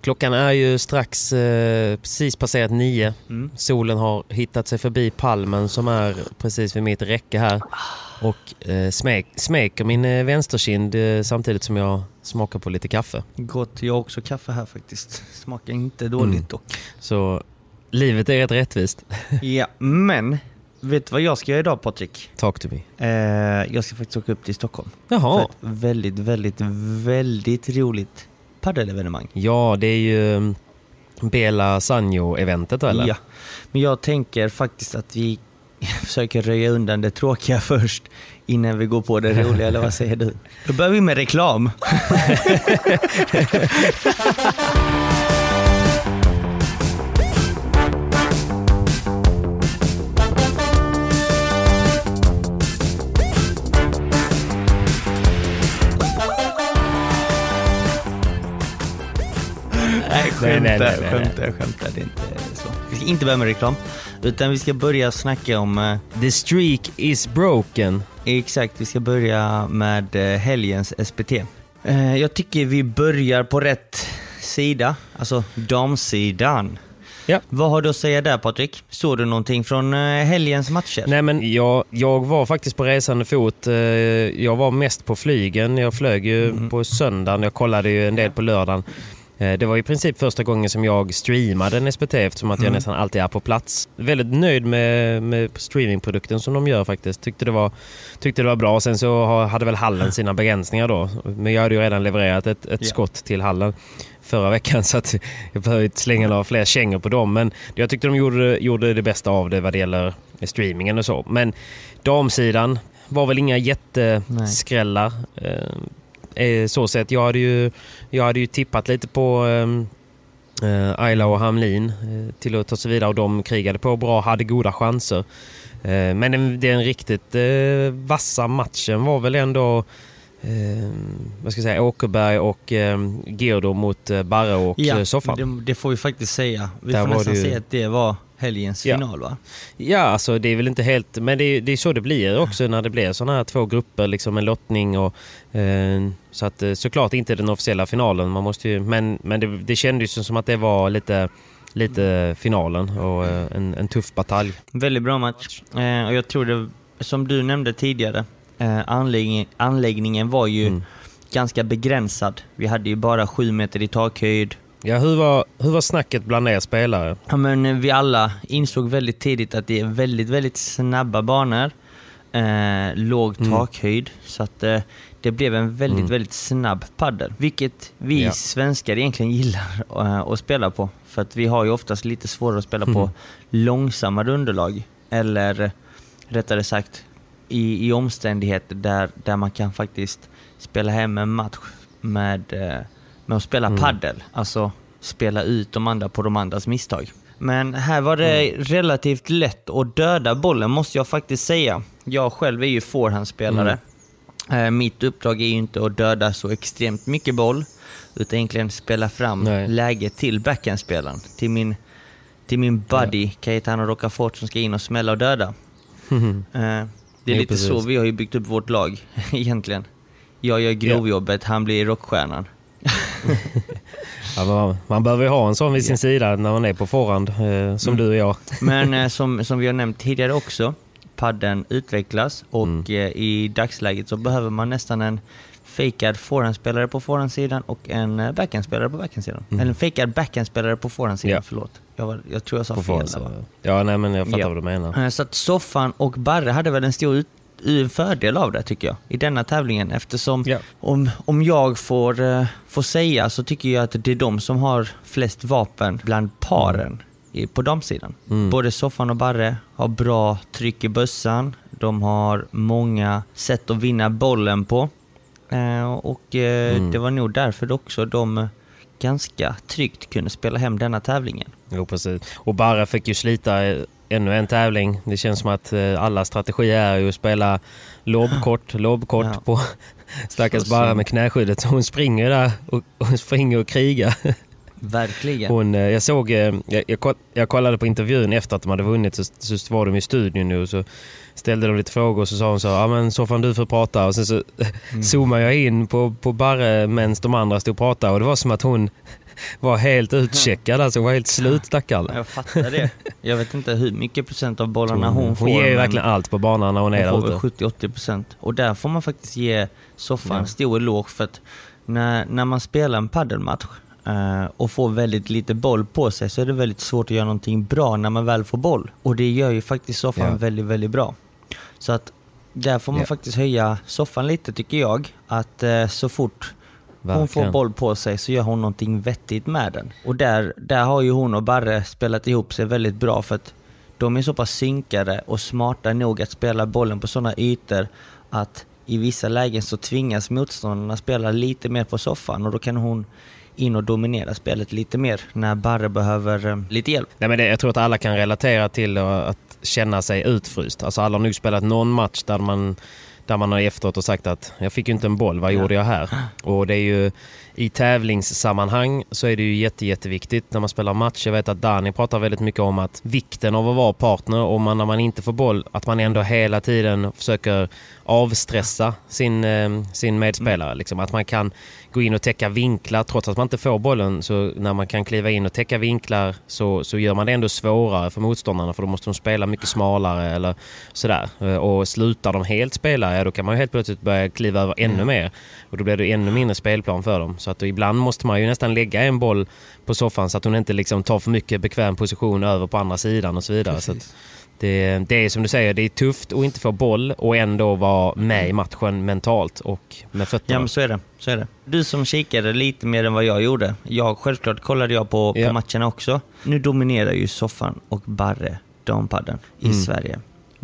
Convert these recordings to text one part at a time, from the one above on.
Klockan är ju strax eh, precis passerat nio. Mm. Solen har hittat sig förbi palmen som är precis vid mitt räcke här. Och eh, smek, smeker min eh, vänsterkind eh, samtidigt som jag smakar på lite kaffe. Gott, jag har också kaffe här faktiskt. Smakar inte dåligt Mm. dock. Så livet är rätt rättvist. Ja, men vet du vad jag ska göra idag Patrik? Talk to me. Eh, jag ska faktiskt åka upp till Stockholm. För Jaha. ett väldigt, väldigt, väldigt roligt padelevenemang. Ja, det är ju mm, Bela Sanjo-eventet eller? Ja, men jag tänker faktiskt att vi försöker röja undan det tråkiga först innan vi går på det roliga, eller vad säger du? Då börjar vi med reklam. Nej, Nej, nej, skämtar, nej, skämtar, skämtar. Det är inte så. Vi ska inte börja med reklam, utan vi ska börja snacka om eh, The streak is broken. Exakt, vi ska börja med eh, helgens SPT. Eh, Jag tycker vi börjar på rätt sida, alltså damsidan. Ja. Vad har du att säga där Patrik? Såg du någonting från helgens matcher? Nej men jag, jag var faktiskt på resande fot. Jag var mest på flygen. Jag flög ju Mm. på söndagen. Jag kollade ju en del på lördagen. Eh, Det var i princip första gången som jag streamade en SPT eftersom att jag Mm. nästan alltid är på plats. Väldigt nöjd med, med streamingprodukten som de gör faktiskt. Tyckte det var, tyckte det var bra. Sen så hade väl hallen sina begränsningar då. Men jag hade ju redan levererat ett, ett Ja. skott till hallen förra veckan så att jag behöver inte slänga några fler kängor på dem. Men jag tyckte de gjorde, gjorde det bästa av det vad det gäller streamingen och så. Men damsidan var väl inga Nej. jätteskrällar. Eh, eh, så sett. Jag hade ju, jag hade ju tippat lite på ehm, eh, Ayla och Hamlin eh, till att ta sig vidare och de krigade på bra, hade goda chanser. Eh, men den, den riktigt eh, vassa matchen var väl ändå eh, vad ska jag säga, Åkerberg och eh, Gerdo mot eh, Barre och Ja, eh, Soffan. det, det får vi faktiskt säga. Vi Där får nästan ju- säga att det var helgens Ja. final va? Ja, alltså det är väl inte helt... Men det är, det är så det blir också när det blir sådana här två grupper, liksom en lottning och... Eh, så att eh, såklart inte den officiella finalen. Man måste ju, men men det, det kändes ju som att det var lite, lite finalen och eh, en, en tuff batalj. Väldigt bra match. Eh, och jag tror det, som du nämnde tidigare, eh, anläggning, anläggningen var ju Mm. ganska begränsad. Vi hade ju bara sju meter i takhöjd. Ja, hur var, hur var snacket bland er spelare? Ja, men vi alla insåg väldigt tidigt att det är väldigt, väldigt snabba banor. eh, låg Mm. takhöjd. Så att eh, det blev en väldigt, Mm. väldigt snabb paddel. Vilket vi Ja. svenskar egentligen gillar eh, att spela på. För att vi har ju oftast lite svårare att spela på Mm. långsammare underlag. Eller rättare sagt i, i omständigheter där, där man kan faktiskt spela hem en match med, eh, med att spela Mm. paddel. Alltså spela ut de andra på de andras misstag. Men här var det Mm. relativt lätt att döda bollen måste jag faktiskt säga. Jag själv är ju forehandspelare. Mm. Eh, Mitt uppdrag är ju inte att döda så extremt mycket boll, utan egentligen spela fram Nej. läget till backhandspelaren. Till min, till min buddy Cayetano Rocafort som ska in och smälla och döda. Eh, Det är Jo, lite precis. så vi har ju byggt upp vårt lag egentligen. Jag gör grovjobbet, han blir rockstjärnan. Ja, man, man behöver ju ha en sån vid sin sida när man är på förhand, eh, som Mm. du och jag. Men eh, som, som vi har nämnt tidigare också, padden utvecklas och Mm. eh, i dagsläget så behöver man nästan en fejkad forehandspelare på forehandsidan och en eh, backhandspelare på backhandsidan. Mm. Eller en fejkad backhandspelare på forehandsidan, Ja. förlåt. Jag, var, jag tror jag sa På fel så- ja, nej, men jag fattar Ja. vad du menar. Eh, Så att Soffan och Barre hade väl en stor ut, fördel av det tycker jag, i denna tävlingen eftersom Ja. om, om jag får, eh, får säga så tycker jag att det är de som har flest vapen bland paren i, på damsidan. Mm. Både Soffan och Barre har bra tryck i bössan, de har många sätt att vinna bollen på eh, och eh, Mm. det var nog därför också de ganska tryggt kunde spela hem denna tävlingen. Jo, precis. Och Barra fick ju slita ännu en tävling. Det känns som att eh, alla strategier är ju att spela lobbkort, lobbkort Ja. på stackars Barra med knäskyddet. Så hon springer där och, och springer och krigar. Verkligen. Hon, eh, jag såg, eh, jag, jag, jag kollade på intervjun efter att de hade vunnit så, så var de i studion nu och så ställde de lite frågor och så sa hon så ja men så fan du får prata och sen så Mm. zoomade jag in på, på Barre medan de andra stod och pratade och det var som att hon var helt utcheckad alltså, hon var helt slut stackarn. Jag fattar det. Jag vet inte hur mycket procent av bollarna hon, får. hon ger verkligen allt på banan när hon är hon där får väl ute. 70-80 procent. Och där får man faktiskt ge soffan Ja. stor eloge för att när, när man spelar en paddelmatch eh, och får väldigt lite boll på sig så är det väldigt svårt att göra någonting bra när man väl får boll. Och det gör ju faktiskt soffan Ja. väldigt, väldigt bra. Så att där får man Ja. faktiskt höja soffan lite tycker jag. Att eh, så fort hon får Verkligen. boll på sig så gör hon någonting vettigt med den. Och där, där har ju hon och Barre spelat ihop sig väldigt bra för att de är så pass synkade och smarta nog att spela bollen på sådana ytor att i vissa lägen så tvingas motståndarna spela lite mer på soffan och då kan hon in och dominera spelet lite mer när Barre behöver eh, lite hjälp. Nej, men det, jag tror att alla kan relatera till att känna sig utfryst. Alltså alla har nog spelat någon match där man, där man har efteråt och sagt att jag fick ju inte en boll, vad gjorde jag här? Och det är ju i tävlingssammanhang så är det ju jätte, jätteviktigt när man spelar match. Jag vet att Dani pratar väldigt mycket om att vikten av att vara partner och man, när man inte får boll, att man ändå hela tiden försöker avstressa sin, eh, sin medspelare. Liksom. Att man kan gå in och täcka vinklar trots att man inte får bollen. Så när man kan kliva in och täcka vinklar så, så gör man det ändå svårare för motståndarna för då måste de spela mycket smalare eller sådär. Eh, Och slutar de helt spela, ja då kan man ju helt plötsligt börja kliva över ännu mer. Och då blir det ännu mindre spelplan för dem. Så att ibland måste man ju nästan lägga en boll på soffan så att hon inte liksom tar för mycket bekväm position över på andra sidan och så vidare. Det, det är som du säger, det är tufft att inte få boll och ändå vara med i matchen mentalt och med fötterna. Ja men så är det. Så är det. Du som kikade lite mer än vad jag gjorde. Jag, självklart kollade jag på, Ja. på matcherna också. Nu dominerar ju Soffan och Barre dampadden i Mm. Sverige.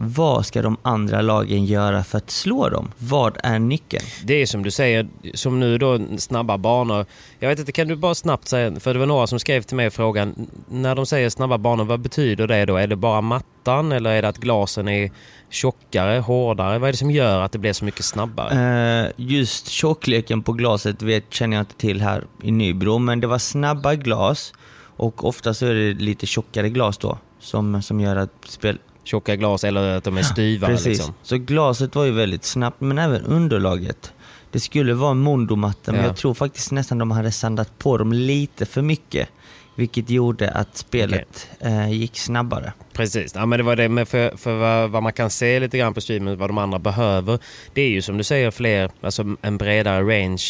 Vad ska de andra lagen göra för att slå dem? Vad är nyckeln? Det är som du säger, som nu då snabba banor. Jag vet inte, kan du bara snabbt säga, för det var några som skrev till mig frågan, när de säger snabba banor, vad betyder det då? Är det bara mattan eller är det att glasen är tjockare, hårdare? Vad är det som gör att det blir så mycket snabbare? Eh, just tjockleken på glaset vet, känner jag inte till här i Nybro, men det var snabba glas och ofta så är det lite tjockare glas då som, som gör att spel... Tjocka glas eller att de är styvare Precis. liksom? Så glaset var ju väldigt snabbt, men även underlaget. Det skulle vara en mondomatta, men Ja. jag tror faktiskt nästan de hade sandat på dem lite för mycket Vilket gjorde att spelet eh, gick snabbare. Precis, ja, men det var det. Men för, för vad, vad, man kan se lite grann på streamen, vad de andra behöver, det är ju som du säger fler, alltså en bredare range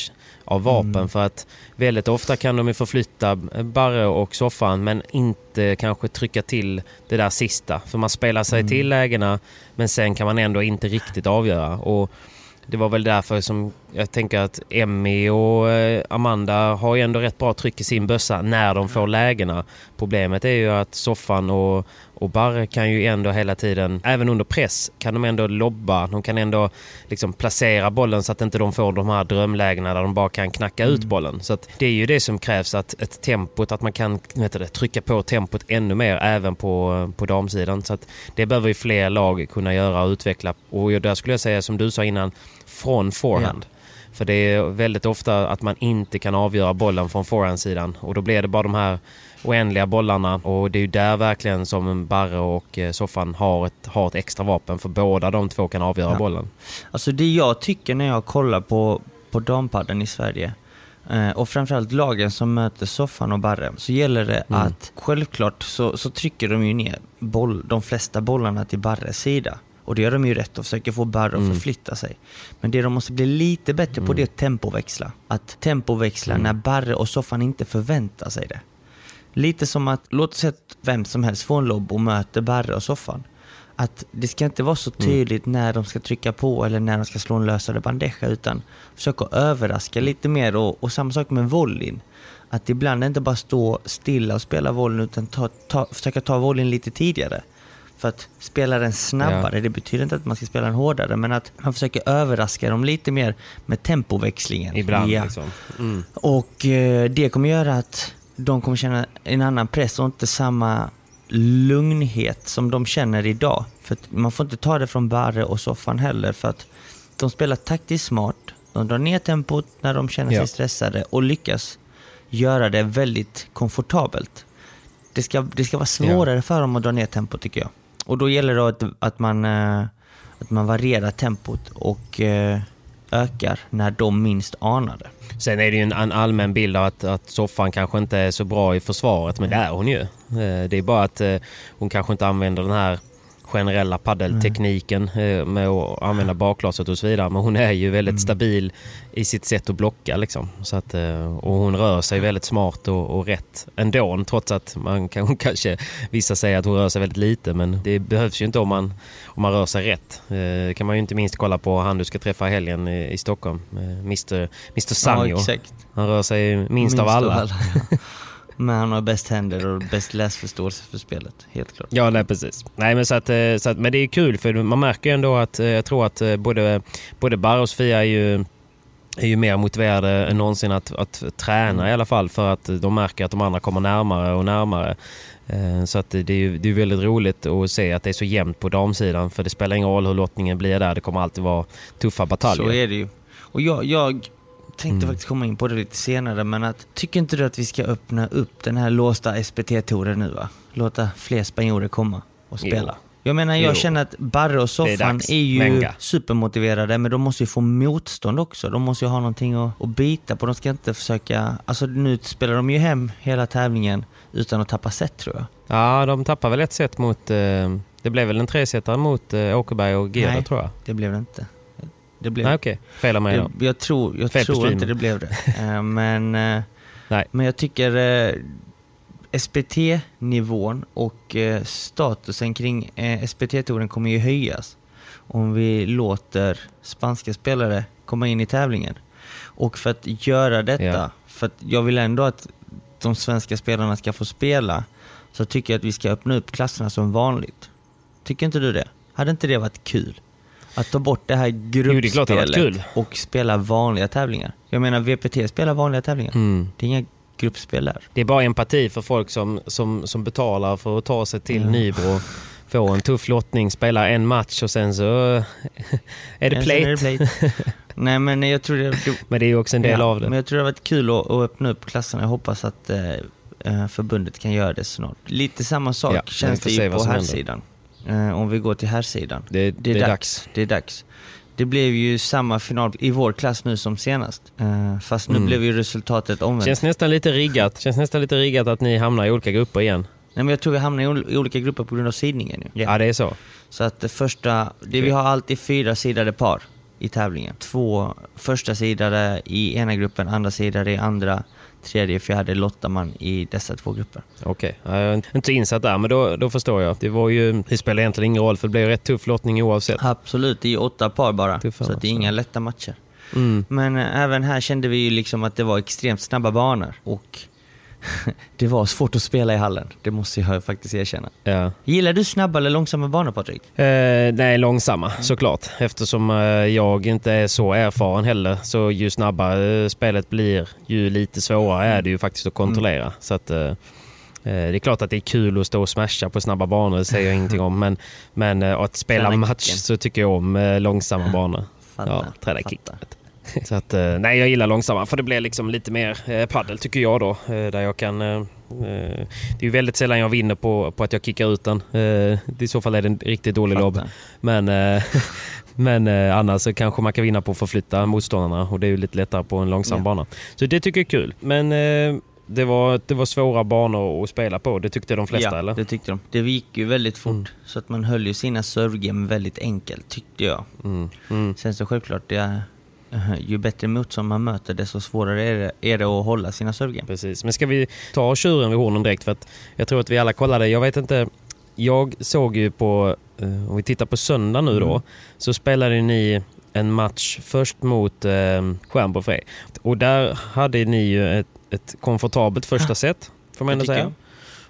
av vapen. Mm. För att väldigt ofta kan de ju förflytta Barre och soffan men inte kanske trycka till det där sista. För man spelar sig mm. till lägena men sen kan man ändå inte riktigt avgöra. Och det var väl därför som jag tänker att Emmy och eh, Amanda har ju ändå rätt bra tryck i sin bössa när de får lägena. Problemet är ju att Soffan och, och Barre kan ju ändå hela tiden, även under press, kan de ändå lobba. De kan ändå liksom placera bollen så att inte de får de här drömlägena där de bara kan knacka mm. ut bollen. Så det är ju det som krävs, att ett tempot, att man kan vet det, trycka på tempot ännu mer även på, på damsidan. Så det behöver ju fler lag kunna göra och utveckla. Och där skulle jag säga som du sa innan, från forehand. Ja. För det är väldigt ofta att man inte kan avgöra bollen från forehandsidan och då blir det bara de här oändliga bollarna och det är ju där verkligen som Barre och eh, Soffan har ett, har ett extra vapen för båda de två kan avgöra ja. bollen. Alltså det jag tycker när jag kollar på, på dampadden i Sverige eh, och framförallt lagen som möter Soffan och Barre så gäller det mm. att självklart så, så trycker de ju ner boll, de flesta bollarna till Barres sida. Och det gör de ju rätt och försöker få Barre att mm. förflytta sig. Men det de måste bli lite bättre på mm. det är att tempoväxla. Att tempoväxla mm. när Barre och Soffan inte förväntar sig det. Lite som att, låt oss att vem som helst får en lobb och möter Barre och Soffan. Att det ska inte vara så mm. tydligt när de ska trycka på eller när de ska slå en lösare bandeja utan försöka överraska lite mer och, och samma sak med volleyn. Att ibland inte bara stå stilla och spela volleyn utan ta, ta, försöka ta volleyn lite tidigare. För att spela den snabbare, ja. det betyder inte att man ska spela den hårdare, men att man försöker överraska dem lite mer med tempoväxlingen. Ibland ja. liksom. Mm. Och eh, det kommer göra att de kommer känna en annan press och inte samma lugnhet som de känner idag. För man får inte ta det från Barre och soffan heller, för att de spelar taktiskt smart, de drar ner tempot när de känner sig ja. stressade och lyckas göra det väldigt komfortabelt. Det ska, det ska vara svårare ja. för dem att dra ner tempot tycker jag. Och då gäller det att, att, man, eh, att man varierar tempot och eh, ökar när de minst anar det. Sen är det ju en, allmän bild av att, att soffan kanske inte är så bra i försvaret, men det är hon ju. Eh, det är bara att hon kanske inte använder den här generella paddeltekniken mm. med att använda baklaset och så vidare. Men hon är ju väldigt mm. stabil i sitt sätt att blocka. Liksom. Så att, eh, och hon rör sig väldigt smart och, och rätt ändå. Trots att man kan, kanske, vissa säger att hon rör sig väldigt lite. Men det behövs ju inte om man, om man rör sig rätt. Det eh, kan man ju inte minst kolla på han du ska träffa helgen i, i Stockholm. Mr, Mr Sanjo. Ja, han rör sig minst, minst av alla. Av alla. Men han har bäst händer och bäst läsförståelse för spelet, helt klart. Ja, nej, precis. Nej, men, så att, eh, så att, men det är kul för man märker ju ändå att eh, jag tror att eh, både, både Barre och Sofia är ju är ju mer motiverade än någonsin att, att träna i alla fall för att de märker att de andra kommer närmare och närmare. Så att det är det är väldigt roligt att se att det är så jämnt på damsidan för det spelar ingen roll hur lottningen blir där. Det kommer alltid vara tuffa bataljer. Så är det ju. Och jag, jag tänkte mm. faktiskt komma in på det lite senare, men att, tycker inte du att vi ska öppna upp den här låsta SPT-touren nu va? Låta fler spanjorer komma och spela. Jo. Jag menar, jag jo. känner att Barre och Soffan är, är, ju Menga. supermotiverade, men de måste ju få motstånd också. De måste ju ha någonting att, att bita på. De ska inte försöka... Alltså nu spelar de ju hem hela tävlingen utan att tappa set tror jag. Ja, de tappar väl ett set mot... Eh, det blev väl en tresetare mot eh, Åkerberg och Gera tror jag. det blev det inte. Det blev, Nej, okej. Okay. Fel av mig då. Jag, tror, jag tror inte det blev det. uh, men, uh, Nej. men jag tycker uh, SPT-nivån och statusen kring SPT-touren kommer ju höjas om vi låter spanska spelare komma in i tävlingen. Och för att göra detta, yeah. för att jag vill ändå att de svenska spelarna ska få spela, så tycker jag att vi ska öppna upp klasserna som vanligt. Tycker inte du det? Hade inte det varit kul? Att ta bort det här gruppspelet jo, det och spela vanliga tävlingar. Jag menar, VPT spelar vanliga tävlingar. Mm. Det är inga gruppspel där. Det är bara empati för folk som, som, som betalar för att ta sig till mm. Nybro få en tuff lottning, spela en match och sen så är det plate. Är det plate. Nej men jag tror det, Men det är ju också en del ja, av det. Men jag tror det har varit kul att, att öppna upp klasserna. Jag hoppas att eh, eh förbundet kan göra det snart. Lite samma sak ja, känns det ju på här sidan. Eh, om vi går till här sidan. Det, det, det, är dags. dags. Det är dags. Det blev ju samma final i vår klass nu som senast. Eh, fast nu Mm. blev ju resultatet omvänt. Känns nästan lite riggat. Känns nästan lite riggat att ni hamnar i olika grupper igen. Nej, men jag tror vi hamnar i, ol- i olika grupper på grund av sidningen nu. Ja, det är så. Så att det första, det, vi har alltid fyra sidade par i tävlingen. Två första sidade i ena gruppen, andra sidade i andra, tredje, fjärde lottar man i dessa två grupper. Okej, jag är inte insatt där, men då, då förstår jag. Det, var ju, det spelar egentligen ingen roll, för det blev rätt tuff lottning oavsett. Absolut, det är åtta par bara. Tuffa så det är inga lätta matcher. Mm. Men eh, även här kände vi ju liksom att det var extremt snabba banor. Och det var svårt att spela i hallen, det måste jag faktiskt erkänna. Ja. Gillar du snabba eller långsamma banor Patrik? Eh, nej, långsamma såklart. Eftersom eh, jag inte är så erfaren heller. Så ju snabbare eh, spelet blir, ju lite svårare är det ju faktiskt att kontrollera. Så att, eh, eh, det är klart att det är kul att stå och smasha på snabba banor, det säger jag ingenting om. Men, men att spela match så tycker jag om långsamma banor. Fattar, Ja, träna fattar. Så att, eh, nej, jag gillar långsamma för det blir liksom lite mer eh, paddel tycker jag då. Eh, där jag kan... Det är ju väldigt sällan jag vinner på, på att jag kickar ut den. I så fall är det en riktigt dålig lobb. Men, men annars så kanske man kan vinna på att förflytta motståndarna och det är ju lite lättare på en långsam Ja. bana. Så det tycker jag är kul. Men det, var, det var svåra banor att spela på. Det tyckte de flesta ja, eller? det tyckte de. Det gick ju väldigt fort, Mm. så att man höll ju sina servegame väldigt enkelt, tyckte jag. Mm, mm. Sen så självklart, det ju bättre motstånd man möter, desto svårare är det, är det att hålla sina servegame. Precis. Men ska vi ta tjuren vid hornen direkt? För att jag tror att vi alla kollade. Jag vet inte. Jag såg ju på, eh, om vi tittar på söndag nu då, Mm. så spelade ni en match först mot eh, Stjärnbo Frej. Och där hade ni ju ett, ett komfortabelt första set, får man ändå säga. jag.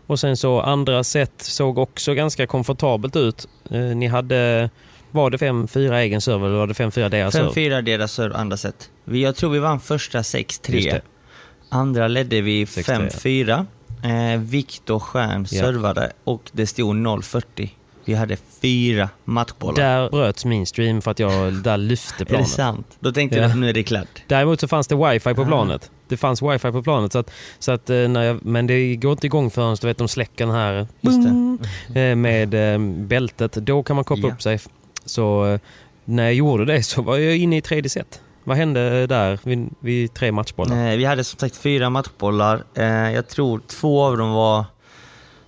Och sen så andra set såg också ganska komfortabelt ut. Eh, ni hade, var det 5-4 egen serve eller var det 5-4 deras serve? 5-4 deras serve, andra set. Vi, jag tror vi vann första Just 6-3. det. Andra ledde vi 6-3. 5-4. Eh, Viktor Stjärn Ja. servade och det stod 0-40. Vi hade fyra matchbollar. Där bröts min stream för att jag där lyfte är det planet. sant? Då tänkte Ja. jag att nu är det klart. Däremot så fanns det wifi på Ah. planet. Det fanns wifi på planet. Så att, så att, eh, när jag, men det går inte igång förrän du vet, de släcker den här Just det. eh, med eh, bältet. Då kan man koppla Ja. upp sig. Så eh, när jag gjorde det så var jag inne i tredje set. Vad hände där vid, vid tre matchbollar? Eh, vi hade som sagt fyra matchbollar. Eh, jag tror två av dem var,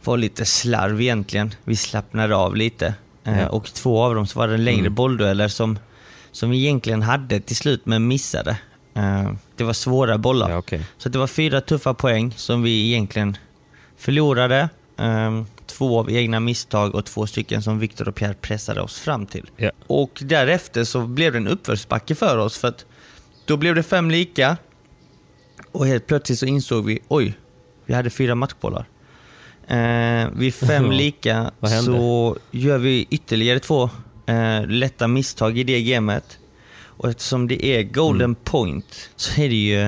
var lite slarv egentligen. Vi slappnade av lite. Ja. Och två av dem så var det längre Mm. bolldueller som, som vi egentligen hade till slut men missade. Det var svåra bollar. Ja, okej. Så det var fyra tuffa poäng som vi egentligen förlorade. Två av egna misstag och två stycken som Viktor och Pierre pressade oss fram till. Ja. Och därefter så blev det en uppförsbacke för oss för att då blev det fem lika och helt plötsligt så insåg vi, oj, vi hade fyra matchbollar. Eh, vid fem lika så gör vi ytterligare två eh, lätta misstag i det gamet. Och eftersom det är golden Mm. point så är det ju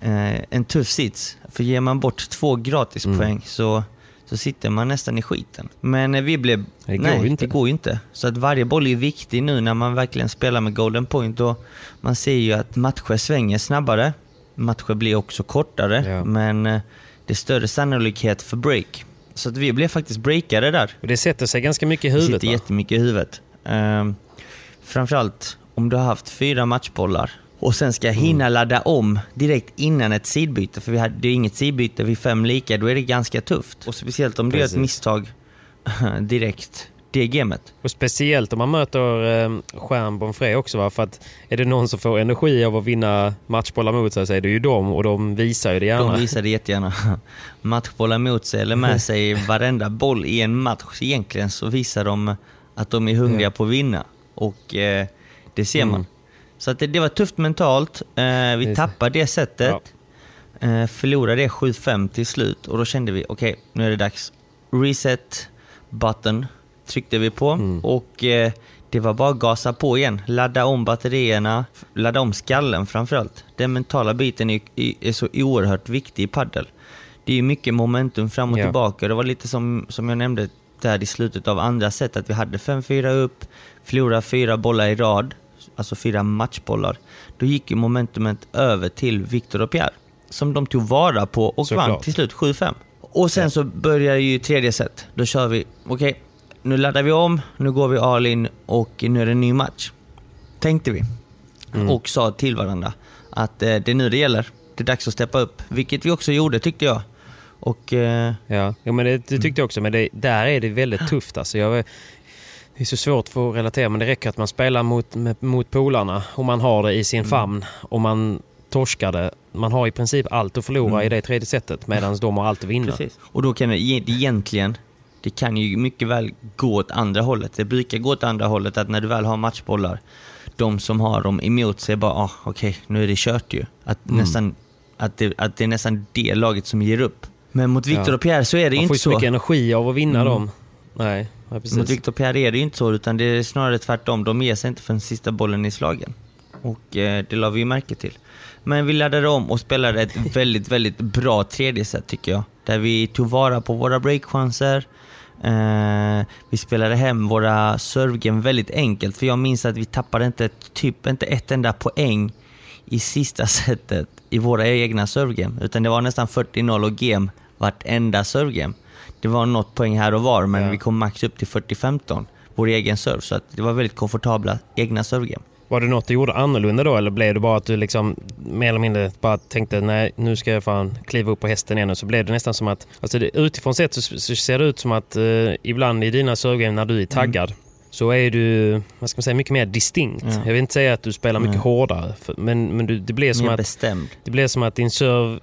eh, en tuff sits. För ger man bort två gratispoäng Mm. så, så sitter man nästan i skiten. Men eh, vi blev... Det går nej, ju inte. det går ju inte. Så att varje boll är viktig nu när man verkligen spelar med golden point. Och man ser ju att matcher svänger snabbare. Matcher blir också kortare, Ja. men eh, det är större sannolikhet för break. Så att vi blev faktiskt breakade där. Och det sätter sig ganska mycket i Det huvudet sitter va? jättemycket i huvudet. Um, framförallt om du har haft fyra matchbollar och sen ska Mm. hinna ladda om direkt innan ett sidbyte, för vi hade, det är inget sidbyte vid fem lika, då är det ganska tufft. Och speciellt om du gör ett misstag direkt, det gamet. Och speciellt om man möter eh, Stjärnborn Frej också va? För att är det någon som får energi av att vinna matchbollar mot sig så är det ju dem och de visar ju det gärna. De visar det jättegärna. Matchbollar mot sig eller med sig varenda boll i en match egentligen så visar de att de är hungriga Ja. på att vinna. Och eh, det ser man. Mm. Så att det, det var tufft mentalt. Eh, vi tappade det sättet. Eh, förlorade det 7-5 till slut och då kände vi okej, nu är det dags. Reset button tryckte vi på Mm. och eh, det var bara att gasa på igen. Ladda om batterierna, ladda om skallen framförallt. Den mentala biten är, är så oerhört viktig i paddel. Det är mycket momentum fram och Ja. tillbaka. Det var lite som, som jag nämnde där i slutet av andra set, att vi hade 5-4 upp, förlorade fyra bollar i rad, alltså fyra matchbollar. Då gick ju momentumet över till Victor och Pierre, som de tog vara på och Såklart. vann till slut 7-5. Och sen så börjar ju tredje set. Då kör vi, okej, nu laddar vi om, nu går vi all in och nu är det en ny match. tänkte vi. Mm. Och sa till varandra att eh, det är nu det gäller. Det är dags att steppa upp. Vilket vi också gjorde tyckte jag. Och eh, Ja, ja men det, det tyckte jag också. Men det, där är det väldigt tufft. Alltså. Jag, det är så svårt för att relatera, men det räcker att man spelar mot, mot polarna och man har det i sin famn och man torskar det. Man har i princip allt att förlora i det tredje setet medan de har allt att vinna. Precis. Och då kan det egentligen, det kan ju mycket väl gå åt andra hållet. Det brukar gå åt andra hållet att när du väl har matchbollar, de som har dem emot sig bara, ah, okej, nu är det kört ju. Att, nästan, att, det, att det är nästan det laget som ger upp. Men mot Victor Ja. och Pierre så är det Man inte får ju så så. mycket energi av att vinna Mm. dem. Nej, ja, precis. Mot Victor Pierre är det ju inte så, utan det är snarare tvärtom. De ger sig inte för den sista bollen i slagen. Och eh, det la vi ju märke till. Men vi laddade om och spelade ett väldigt, väldigt bra tredje set tycker jag. Där vi tog vara på våra breakchanser. Eh, vi spelade hem våra servegame väldigt enkelt, för jag minns att vi tappade inte, typ inte ett enda poäng i sista setet i våra egna servegame, utan det var nästan 40-0 och game vartenda servegame. Det var något poäng här och var, men Ja. vi kom max upp till 40-15, vår egen serve, så att det var väldigt komfortabla egna servegame. Var det något du gjorde annorlunda då eller blev det bara att du liksom mer eller mindre bara tänkte nej nu ska jag fan kliva upp på hästen igen och så blev det nästan som att, alltså det, utifrån sett så, så ser det ut som att eh, ibland i dina servegame när du är taggad så är du, vad ska man säga, mycket mer distinkt. Ja. Jag vill inte säga att du spelar mycket Nej. hårdare för, men, men du, det blir som Mer att bestämd. det blir som att din serve,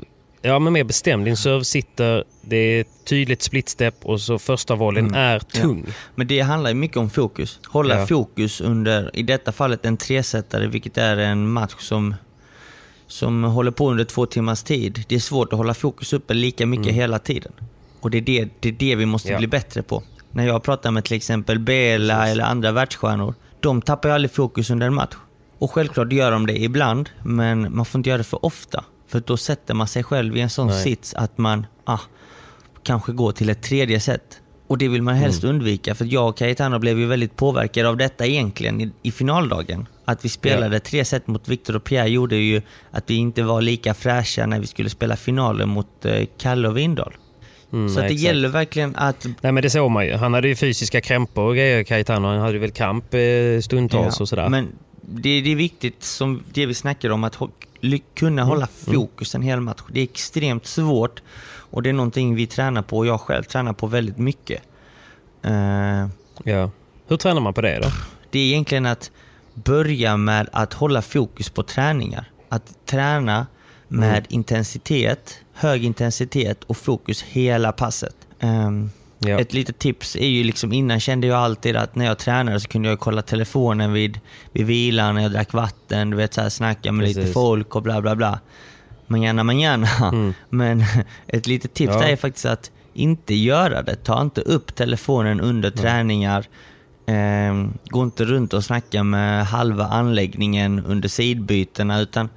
ja men mer bestämd. Din serve sitter, det är ett tydligt split-step och så första volleyn Mm. är tung. Men det handlar ju mycket om fokus. Hålla Ja. fokus under, i detta fallet en tresetare, vilket är en match som, som håller på under två timmars tid. Det är svårt att hålla fokus uppe lika mycket hela tiden. Och det är det, det, är det vi måste Mm. Ja. bli bättre på. När jag pratar med till exempel Bela eller andra världsstjärnor, de tappar ju aldrig fokus under en match. Och självklart gör de det ibland, men man får inte göra det för ofta. För då sätter man sig själv i en sån Nej. sits att man ah, kanske går till ett tredje set. Och det vill man helst Mm. undvika, för jag och Cayetano blev ju väldigt påverkade av detta egentligen i, i finaldagen. Att vi spelade tre set mot Victor och Pierre gjorde ju att vi inte var lika fräscha när vi skulle spela finalen mot eh, Kalle och Windahl. Mm, Så att det exakt. gäller verkligen att... Nej men det såg man ju. Han hade ju fysiska krämpor och grejer, Cayetano. Han hade ju väl kamp eh, stundtals och sådär. Men det, det är viktigt, som det vi snackar om, att kunna Mm. hålla fokus en hel match. Det är extremt svårt och det är någonting vi tränar på och jag själv tränar på väldigt mycket. Eh, Ja. Hur tränar man på det då? det är egentligen att börja med att hålla fokus på träningar. Att träna med Mm. intensitet, hög intensitet och fokus hela passet. Ehm, Ja. Ett litet tips är ju liksom innan kände jag alltid att när jag tränade så kunde jag kolla telefonen vid, vid vilan, när jag drack vatten, du vet så här, snacka med lite Precis. folk och bla bla bla. Manana manana. Mm. Men ett litet tips Ja. är faktiskt att inte göra det. Ta inte upp telefonen under träningar. Ehm, gå inte runt och snacka med halva anläggningen under sidbytena utan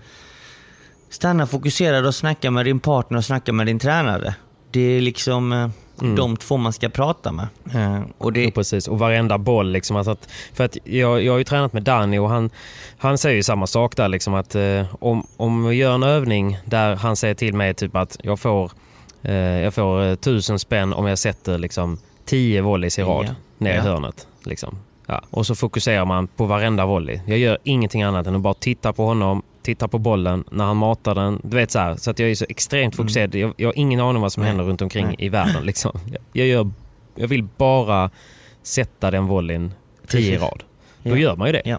stanna fokuserad och snacka med din partner och snacka med din tränare. Det är liksom eh, de två man ska prata med. Eh, och det, Jo, precis. Och varenda boll. Liksom, alltså att, för att jag, jag har ju tränat med Danny och han, han säger ju samma sak där. Liksom, att, eh, om, om vi gör en övning där han säger till mig typ att jag får, eh, jag får eh, tusen spänn om jag sätter liksom, tio volleys i rad Ja. ner i Ja. hörnet. Liksom. Ja. Och så fokuserar man på varenda volley. Jag gör ingenting annat än att bara titta på honom, titta på bollen när han matar den. Du vet så här, så att jag är så extremt fokuserad. Jag, jag har ingen aning vad som händer runt omkring Nej. i världen. Liksom. Jag, jag, gör, jag vill bara sätta den volleyn tio i rad. Då Ja. gör man ju det. Ja.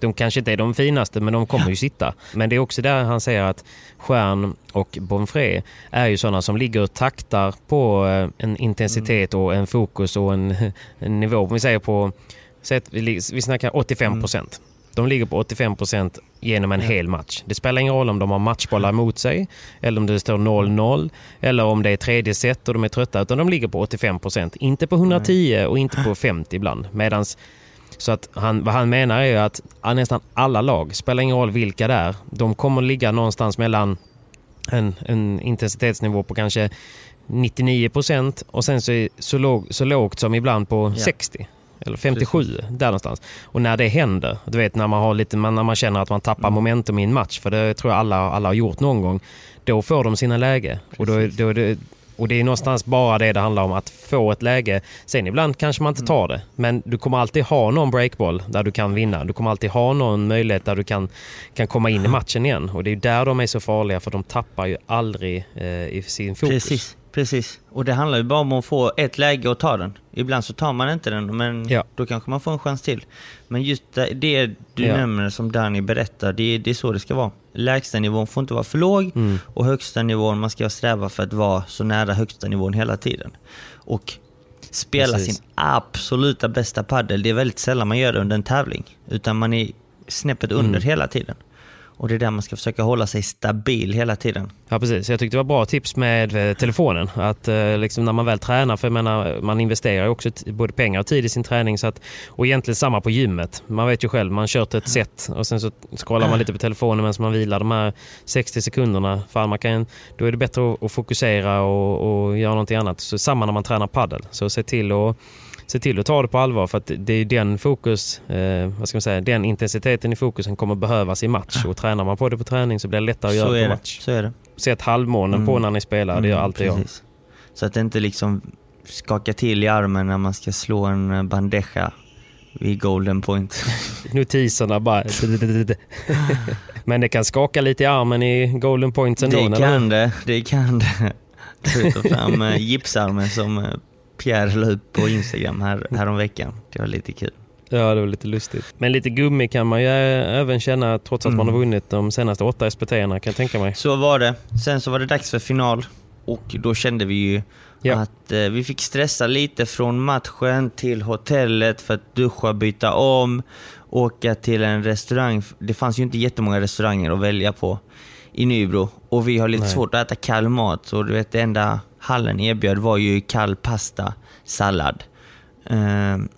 De kanske inte är de finaste, men de kommer ju sitta. Men det är också där han säger att Stjärn och Bonfré är ju sådana som ligger och taktar på eh, en intensitet och en fokus och en, en nivå. Om vi säger på, säg att vi, snackar 85 procent. De ligger på 85 procent genom en hel match. Det spelar ingen roll om de har matchbollar emot sig, eller om det står 0-0, eller om det är tredje set och de är trötta, utan de ligger på 85 procent. Inte på 110 och inte på 50 ibland. Medans så att han, vad han menar är att nästan alla lag, spelar ingen roll vilka det är, de kommer ligga någonstans mellan en, en intensitetsnivå på kanske 99 procent och sen så, så, låg, så lågt som ibland på Ja. 60 eller 57, där någonstans. Och när det händer, du vet när man, har lite, när man känner att man tappar momentum i en match, för det tror jag alla, alla har gjort någon gång, då får de sina läge. Och då, då det Och det är någonstans bara det det handlar om, att få ett läge. Sen ibland kanske man inte Mm. tar det, men du kommer alltid ha någon breakboll där du kan vinna. Du kommer alltid ha någon möjlighet där du kan, kan komma in i matchen igen. Och det är där de är så farliga, för de tappar ju aldrig eh, i sin fokus. Precis, precis. Och det handlar ju bara om att få ett läge och ta den. Ibland så tar man inte den, men Ja. då kanske man får en chans till. Men just det, det du Ja. nämner som Danny berättar, det, det är så det ska vara. Lägsta nivån får inte vara för låg Mm. och högsta nivån, man ska sträva för att vara så nära högsta nivån hela tiden. Och spela Precis. sin absoluta bästa paddel, det är väldigt sällan man gör det under en tävling. Utan man är snäppet under Mm. hela tiden. Och det är där man ska försöka hålla sig stabil hela tiden. Ja precis, jag tyckte det var bra tips med eh, telefonen. Att eh, liksom när man väl tränar, för jag menar, man investerar ju också både pengar och tid i sin träning. Så att, och egentligen samma på gymmet. Man vet ju själv, man kört ett set och sen så scrollar man lite på telefonen medan man vilar de här 60 sekunderna. Fan, man kan, då är det bättre att, att fokusera och, och göra någonting annat. Så samma när man tränar paddel. Så se till att Se till att ta det på allvar för att det är den fokus, eh, vad ska man säga, den intensiteten i fokusen kommer behövas i match. Och tränar man på det på träning så blir det lättare att göra Så det är på det. match. Så är det. Sätt halvmånen på Mm. när ni spelar, det gör Mm, alltid jag. Så att det inte liksom skakar till i armen när man ska slå en eh, bandeja vid golden point. Notiserna bara... Men det kan skaka lite i armen i golden points ändå. det eller? kan det, det kan det. Tar fram eh, gipsarmen som eh, Pierre la upp på Instagram här, häromveckan. Det var lite kul. Ja, det var lite lustigt. Men lite gummi kan man ju eh, även känna trots att man har Mm. vunnit de senaste åtta SPT-erna kan jag tänka mig. Så var det. Sen så var det dags för final och då kände vi ju Ja. att eh, vi fick stressa lite från matchen till hotellet för att duscha, byta om, åka till en restaurang. Det fanns ju inte jättemånga restauranger att välja på i Nybro och vi har lite Nej. svårt att äta kall mat så du vet det enda hallen erbjöd var ju kall pasta, sallad. Eh,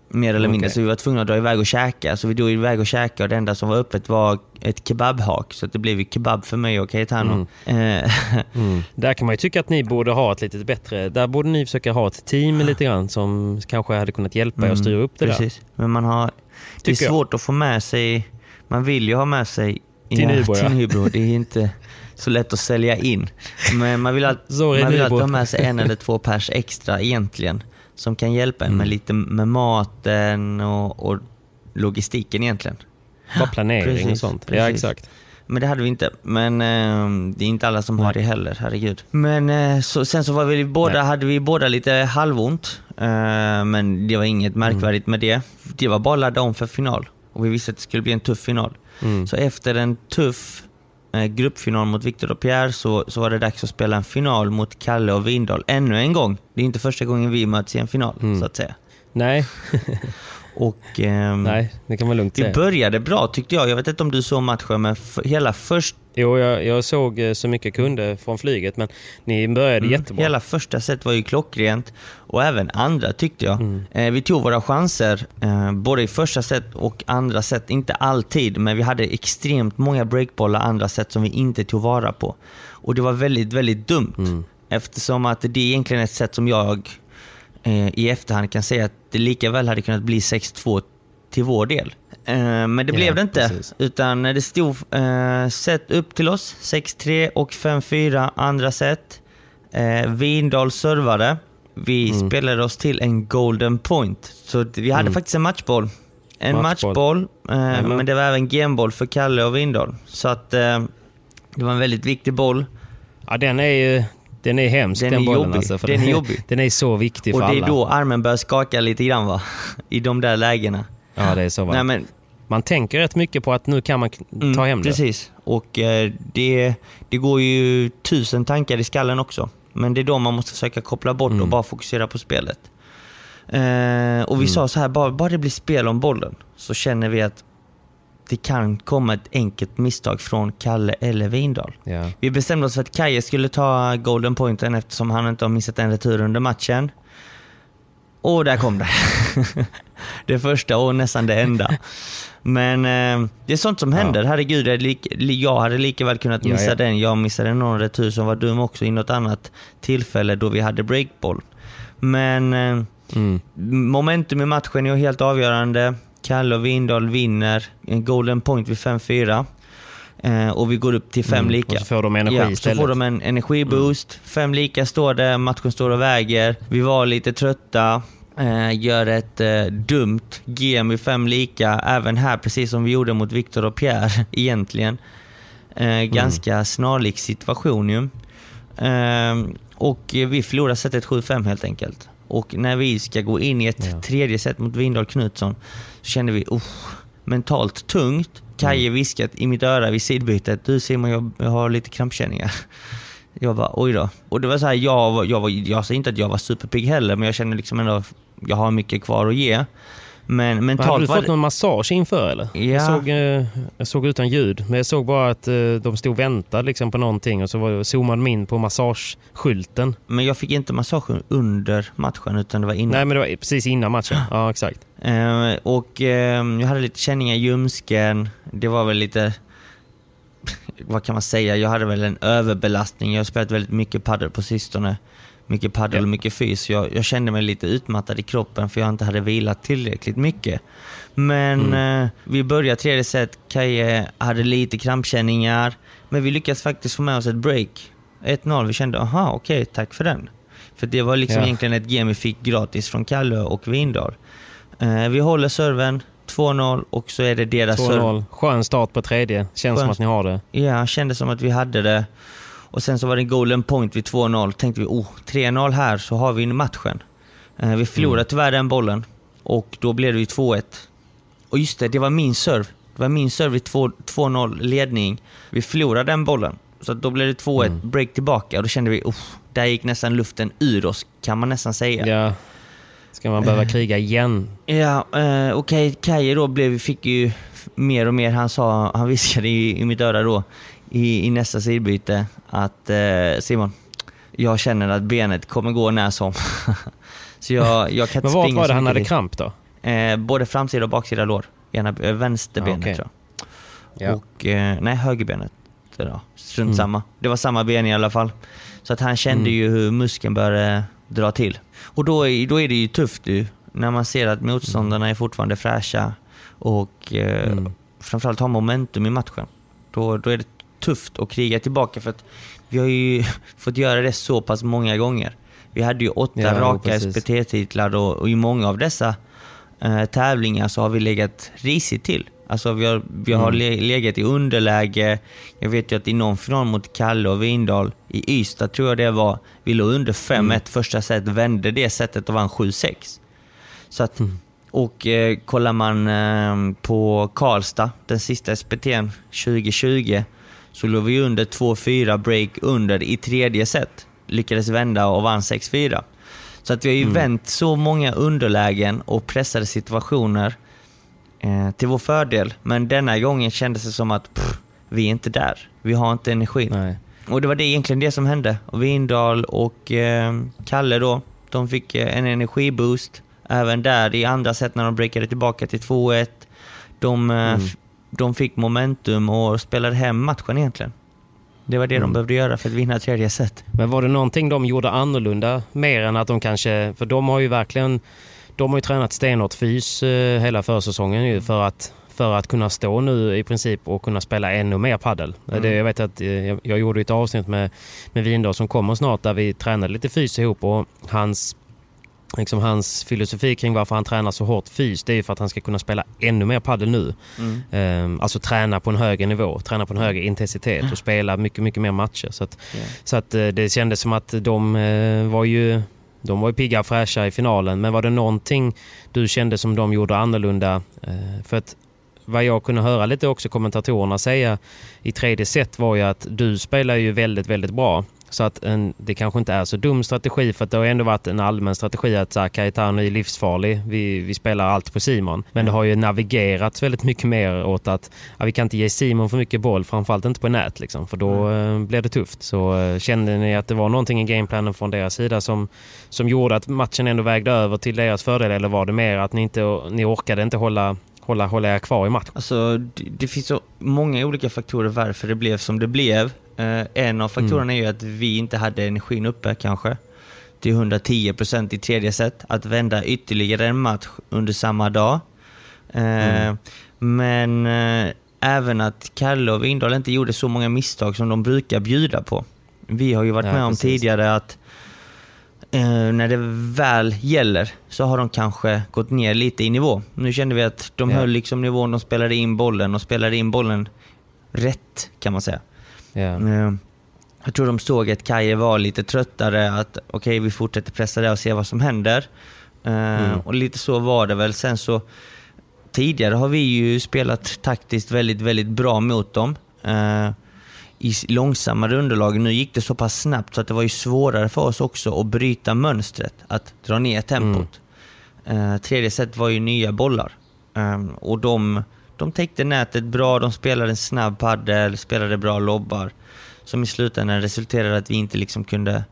mer eller mindre, Okej. så vi var tvungna att dra iväg och käka. Så vi drog iväg och käka och det enda som var öppet var ett kebabhak. Så det blev kebab för mig och Caetano. Eh, Mm. Där kan man ju tycka att ni borde ha ett lite bättre... Där borde ni försöka ha ett team lite grann som kanske hade kunnat hjälpa er att styra upp det där. Mm, Precis. Men man har, det är Tycker jag. svårt att få med sig, man vill ju ha med sig Till Nybro, ja. till Nybro. Det är inte så lätt att sälja in. Men man vill, all, Sorry, man vill Nybro. alltid ha med sig en eller två pers extra egentligen. Som kan hjälpa en med Mm. lite med maten och, och logistiken egentligen. Bara planering och Precis, sånt. Ja, precis. exakt. Men det hade vi inte. Men eh, det är inte alla som har det heller, herregud. Men eh, så, sen så var vi båda, Nej. hade vi båda lite halvont. Eh, men det var inget märkvärdigt med det. Det var bara att ladda om för final. Och vi visste att det skulle bli en tuff final. Mm. Så efter en tuff gruppfinal mot Victor och Pierre så, så var det dags att spela en final mot Kalle och Vindal. Ännu en gång. Det är inte första gången vi möts i en final, Mm. så att säga. Nej, Och, ehm, nej, det kan man lugnt säga. började bra tyckte jag. Jag vet inte om du såg matchen, men hela först Jo, jag, jag såg eh, så mycket jag kunde från flyget, men ni började Mm, jättebra. Hela första set var ju klockrent och även andra tyckte jag. Mm. Eh, vi tog våra chanser eh, både i första set och andra set. Inte alltid, men vi hade extremt många breakbollar andra set som vi inte tog vara på. Och det var väldigt, väldigt dumt. Mm. Eftersom att det är egentligen ett set som jag eh, i efterhand kan säga att det lika väl hade kunnat bli 6-2 till vår del. Eh, men det Ja, blev det inte. precis. Utan det stod eh, set upp till oss, 6-3 och 5-4 andra set. Eh, Vindal servade. Vi Mm. spelade oss till en golden point. Så vi hade Mm. faktiskt en matchboll. En Matchboll. matchboll, eh, men det var även gameboll för Kalle och Vindal. Så att eh, det var en väldigt viktig boll. Ja, den är ju... Den är hemsk Den den, är bollen jobbig. alltså. för Den är jobbig. Den är så viktig Och för det är alla. då armen börjar skaka lite grann va? I de där lägena. Ja, det är så. Va? Nej, men Man tänker rätt mycket på att nu kan man Mm, ta hem det. Precis. Och eh, det, det går ju tusen tankar i skallen också. Men det är då man måste försöka koppla bort och Mm. bara fokusera på spelet. Eh, och vi sa så här, bara, bara det blir spel om bollen så känner vi att det kan komma ett enkelt misstag från Kalle eller Vindal. Ja. Vi bestämde oss för att Kaje skulle ta golden pointen eftersom han inte har missat en retur under matchen. Och där kom det. det första och nästan det enda. Men eh, det är sånt som händer. Herregud, jag, li- jag hade lika väl kunnat Ja, missa ja. den. Jag missade någon retur som var dum också i något annat tillfälle då vi hade breakboll. Men eh, Mm. momentum i matchen är helt avgörande. Kalle och Vindal vinner en golden point vid 5-4. Eh, och vi går upp till fem Mm, lika. och så får de energi ja, Så istället. får de en energiboost. Mm. Fem lika står det, matchen står och väger. Vi var lite trötta. Eh, gör ett eh, dumt game i fem lika, även här precis som vi gjorde mot Viktor och Pierre egentligen. Eh, ganska snarlik situation ju. Eh, och vi förlorar setet 7-5 helt enkelt. Och när vi ska gå in i ett Ja. tredje set mot Windahl Knutsson så kände vi, oh, mentalt tungt. Kaje viskat i mitt öra vid sidbytet, du Simon jag, jag har lite krampkänningar. Jag bara oj då. Och det var så här, jag, jag, var, jag sa inte att jag var superpigg heller, men jag kände liksom ändå jag har mycket kvar att ge. Men Men mentalt hade du fått det... någon massage inför eller? Ja. Jag, såg, eh, jag såg utan ljud, men jag såg bara att eh, de stod och väntade liksom på någonting och så var- zoomade de in på massageskylten. Men jag fick inte massagen under matchen, utan det var innan. Nej men det var precis innan matchen. Ja exakt. Eh, och eh, jag hade lite känningar i ljumsken. Det var väl lite, vad kan man säga, jag hade väl en överbelastning. Jag har spelat väldigt mycket padel på sistone. Mycket padel Ja. och mycket fys. Jag, jag kände mig lite utmattad i kroppen för jag inte hade vilat tillräckligt mycket. Men eh, vi började tredje set, Kaje hade lite krampkänningar. Men vi lyckades faktiskt få med oss ett break. 1-0, vi kände aha okej, tack för den. För det var liksom Ja. egentligen ett game vi fick gratis från Kalle och Vindal. Eh, vi håller serven, 2-0 och så är det deras serve. 2-0. Skön start på tredje. Känns som Skön. att ni har det. Ja, kändes som att vi hade det. Och sen så var det en golden point vid 2-0. Tänkte vi, oh, 3-0 här så har vi matchen. Eh, vi förlorade tyvärr den bollen och då blev det ju 2-1. Och just det, det var min serve. Det var min serve vid 2 2-0 ledning. Vi förlorade den bollen. Så då blev det 2-1, break tillbaka och då kände vi, oh, där gick nästan luften ur oss, kan man nästan säga. Ja. Ska man behöva kriga igen? Ja, eh, och Kaj- Kaje då blev, fick ju mer och mer, han sa, han viskade i, i mitt öra då i, i nästa sidbyte att eh, Simon, jag känner att benet kommer gå när som. så jag, jag kan inte Men vart springa var det han hade kramp då? Eh, både framsida och baksida lår. Ena, eh, vänsterbenet Ah, okej. tror jag. Ja. Och, eh, nej, högerbenet. Då. Strunt Mm. samma. Det var samma ben i alla fall. Så att han kände Mm. ju hur muskeln började dra till. Och då, är- då är det ju tufft ju, när man ser att motståndarna är fortfarande fräscha och eh, Mm. framförallt har momentum i matchen. Då, då är det tufft att kriga tillbaka för att vi har ju fått göra det så pass många gånger. Vi hade ju åtta Ja, raka. SPT-titlar och, och i många av dessa eh, tävlingar så har vi legat risigt till. Alltså vi har, vi har Mm. le, legat i underläge. Jag vet ju att i någon final mot Kalle och Vindal i Ystad tror jag det var, vi låg under 5-1 Mm. första set, vände det setet och vann 7-6. Så att, Mm. och eh, kollar man eh, på Karlstad, den sista SPT'n 2020, så låg vi under 2-4 break under i tredje set. Lyckades vända och vann 6-4. Så att vi har ju Mm. vänt så många underlägen och pressade situationer eh, till vår fördel. Men denna gången kändes det som att pff, vi är inte där. Vi har inte energin. Nej. Och det var det egentligen det som hände. Och Vindal och eh, Kalle då, de fick eh, en energiboost. Även där i andra set när de breakade tillbaka till 2-1. De, eh, Mm. De fick momentum och spelade hem matchen egentligen. Det var det de Mm. behövde göra för att vinna tredje set. Men var det någonting de gjorde annorlunda mer än att de kanske... För de har ju verkligen... De har ju tränat stenhårt fys eh, hela försäsongen ju för att, för att kunna stå nu i princip och kunna spela ännu mer paddel. Mm. Det, jag vet att eh, jag, jag gjorde ett avsnitt med, med Vindal som kommer snart där vi tränade lite fys ihop och hans Liksom hans filosofi kring varför han tränar så hårt fys, det är för att han ska kunna spela ännu mer paddel nu. Mm. Ehm, alltså träna på en högre nivå, träna på en högre intensitet och spela mycket, mycket mer matcher. Så att, Ja. så att eh, det kändes som att de eh, var ju de var ju pigga och fräscha i finalen. Men var det någonting du kände som de gjorde annorlunda? Eh, För att vad jag kunde höra lite också kommentatorerna säga i tredje set var ju att du spelar ju väldigt, väldigt bra. Så att en, det kanske inte är så dum strategi för att det har ändå varit en allmän strategi att så här, Cayetano är livsfarlig. Vi, vi spelar allt på Simon. Men det har ju navigerats väldigt mycket mer åt att ja, vi kan inte ge Simon för mycket boll, framförallt inte på nät liksom, för då eh, blir det tufft. Så eh, kände ni att det var någonting i gameplanen från deras sida som, som gjorde att matchen ändå vägde över till deras fördel eller var det mer att ni, inte, ni orkade inte hålla, hålla, hålla er kvar i matchen? Alltså, det, det finns så många olika faktorer varför det blev som det blev. Eh, en av faktorerna är ju att vi inte hade energin uppe kanske till 110% i tredje set. Att vända ytterligare en match under samma dag. Eh, Men eh, även att Kalle och Windahl inte gjorde så många misstag som de brukar bjuda på. Vi har ju varit Ja, med om precis. tidigare att eh, när det väl gäller så har de kanske gått ner lite i nivå. Nu kände vi att de Ja. höll liksom nivån, de spelade in bollen och spelade in bollen rätt kan man säga. Ja. Eh, Jag tror de såg att Kaje var lite tröttare, att okej vi fortsätter pressa det och se vad som händer. Eh, Mm. Och lite så var det väl. Sen så Tidigare har vi ju spelat taktiskt väldigt, väldigt bra mot dem. I långsammare underlag. Nu gick det så pass snabbt så att det var ju svårare för oss också att bryta mönstret, att dra ner tempot. Eh, tredje set var ju nya bollar. Eh, och de, de täckte nätet bra, de spelade en snabb padel, spelade bra lobbar. Som i slutändan resulterade i att vi inte liksom kunde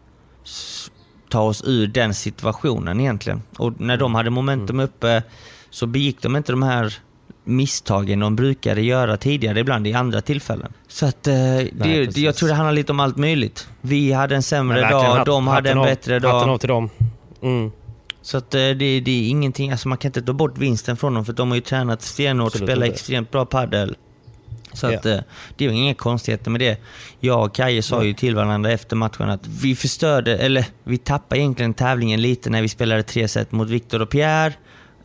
ta oss ur den situationen egentligen. Och när de hade momentum uppe så begick de inte de här misstagen de brukade göra tidigare ibland i andra tillfällen. Så att eh, det, precis. jag tror det handlar lite om allt möjligt. Vi hade en sämre Verkligen, dag, de hade en hatten av- bättre Hatten dag. av till dem. Mm. Så att eh, det, det är ingenting, alltså man kan inte ta bort vinsten från dem för de har ju tränat stenhårt, Absolut spelat extremt bra padel. Så Ja. att eh, det är inga konstigheter med det. Jag och Kaje sa ju till varandra efter matchen att vi förstörde, eller vi tappade egentligen tävlingen lite när vi spelade tre set mot Viktor och Pierre.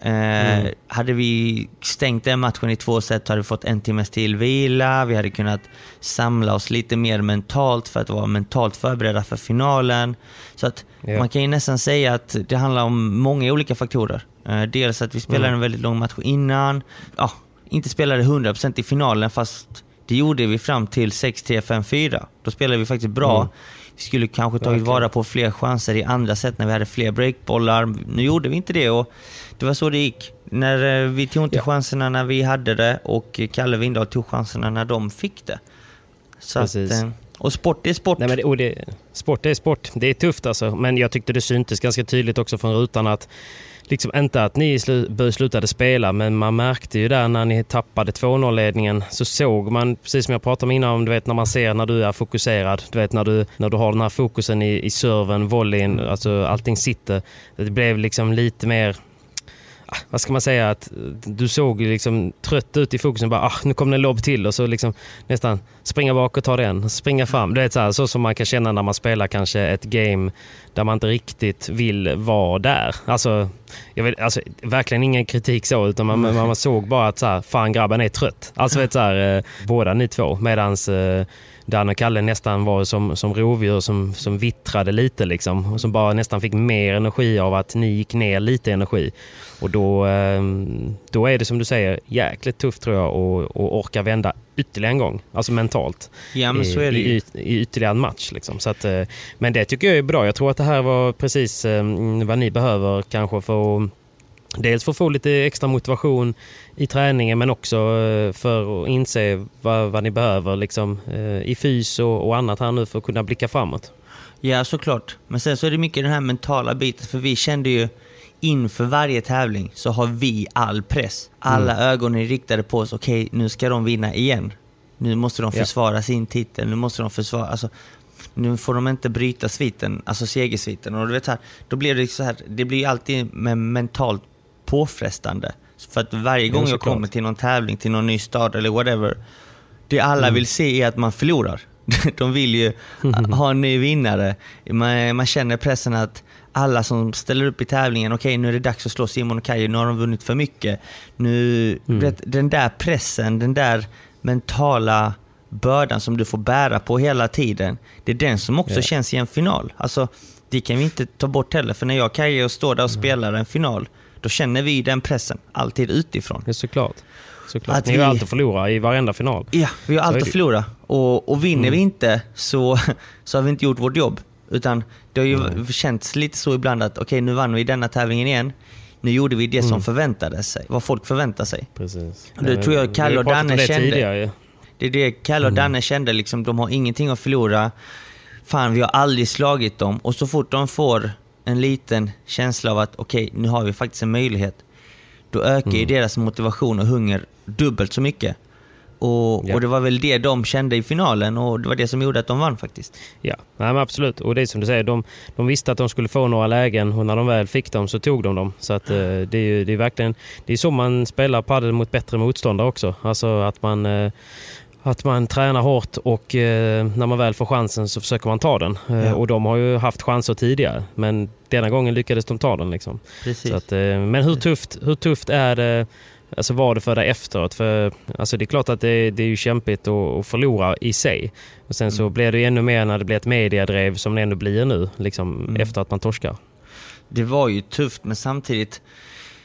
Eh, Mm. Hade vi stängt den matchen i två set hade vi fått en timmes till vila. Vi hade kunnat samla oss lite mer mentalt för att vara mentalt förberedda för finalen. Så att Ja. man kan ju nästan säga att det handlar om många olika faktorer. Eh, dels att vi spelade Mm. en väldigt lång match innan. Ja, inte spelade 100% i finalen fast det gjorde vi fram till 6-3, 5-4. Då spelade vi faktiskt bra. Mm. Vi skulle kanske tagit vara på fler chanser i andra set när vi hade fler breakbollar. Nu gjorde vi inte det och det var så det gick. När eh, vi tog inte Ja. chanserna när vi hade det och Kalle Windahl tog chanserna när de fick det. Så att, Precis. eh, och sport är sport. Nej, men det, det, sport är sport. Det är tufft alltså. Men jag tyckte det syntes ganska tydligt också från rutan att Liksom inte att ni slu, slutade spela, men man märkte ju där när ni tappade 2-0-ledningen så såg man, precis som jag pratade om innan, du vet när man ser när du är fokuserad. Du vet när du, när du har den här fokusen i, i serven, volleyn, alltså allting sitter. Det blev liksom lite mer vad ska man säga, att du såg liksom trött ut i fokusen. Bara, ah, nu kom det en lobb till och så liksom nästan springa bak och ta den, springa fram. Det är så, här, så som man kan känna när man spelar kanske ett game där man inte riktigt vill vara där. Alltså, jag vill, alltså verkligen ingen kritik så, utan man, man, man såg bara att så här, fan grabben är trött. Alltså vet så här, eh, båda ni två, medans eh, Dan och Kalle nästan var som, som rovdjur som, som vittrade lite liksom. Och som bara nästan fick mer energi av att ni gick ner lite energi. Och då, eh, då är det som du säger jäkligt tufft tror jag att orka vända ytterligare en gång. Alltså mentalt. ja, men i, så är det ju. i, i ytterligare en match. Liksom. Så att, eh, men det tycker jag är bra. Jag tror att det här var precis eh, vad ni behöver kanske för att Dels för att få lite extra motivation i träningen men också eh, för att inse vad, vad ni behöver liksom, eh, i fys och, och annat här nu för att kunna blicka framåt. Ja, såklart. Men sen så är det mycket den här mentala biten, för vi kände ju inför varje tävling så har vi all press. Alla ögon är riktade på oss. Okej, nu ska de vinna igen. Nu måste de Ja. försvara sin titel. Nu måste de försvara... Alltså, nu får de inte bryta sviten, alltså segersviten. Och du vet här, då blir det så här, det blir alltid med mentalt påfrestande. För att varje gång jag kommer till någon tävling, till någon ny stad eller whatever, det alla Mm. vill se är att man förlorar. De vill ju ha en ny vinnare. Man, man känner pressen att alla som ställer upp i tävlingen, okej nu är det dags att slå Simon och Kajo, nu har de vunnit för mycket. Nu, Mm. vet, den där pressen, den där mentala bördan som du får bära på hela tiden, det är den som också Ja. känns i en final. Alltså, det kan vi inte ta bort heller, för när jag och Kajo står där och spelar en final, då känner vi den pressen, alltid utifrån. Ja, såklart. såklart. Att Ni har vi- alltid förlorat i varenda final. Ja, vi har allt att förlora. Och, och vinner Mm. vi inte så, så har vi inte gjort vårt jobb. Utan det har ju Mm. känts lite så ibland att okej, nu vann vi denna tävlingen igen. Nu gjorde vi det som Mm. förväntade sig, vad folk förväntar sig. Precis. Det tror jag Kalle och Danne det kände. tidigare ju. Det är det Kalle och Mm. Danne kände, liksom, de har ingenting att förlora. Fan, vi har aldrig slagit dem. Och så fort de får en liten känsla av att okej, nu har vi faktiskt en möjlighet. Då ökar ju Mm. deras motivation och hunger dubbelt så mycket. Och, Ja. och det var väl det de kände i finalen och det var det som gjorde att de vann faktiskt. Ja, nej, absolut. Och det är som du säger, de, de visste att de skulle få några lägen och när de väl fick dem så tog de dem. Så att, eh, det, är, ju- det är verkligen det är så man spelar padel mot bättre motståndare också. Alltså att man, eh, att man tränar hårt och eh, när man väl får chansen så försöker man ta den. Eh, Ja. Och de har ju haft chanser tidigare men denna gången lyckades de ta den. Liksom. Så att, eh, men hur tufft, hur tufft är det, alltså var det för dig efteråt? För, alltså det är klart att det, det är ju kämpigt att, att förlora i sig. Och sen så Mm. blir det ännu mer när det blir ett mediadrev som det ändå blir nu, liksom, Mm. efter att man torskar. Det var ju tufft men samtidigt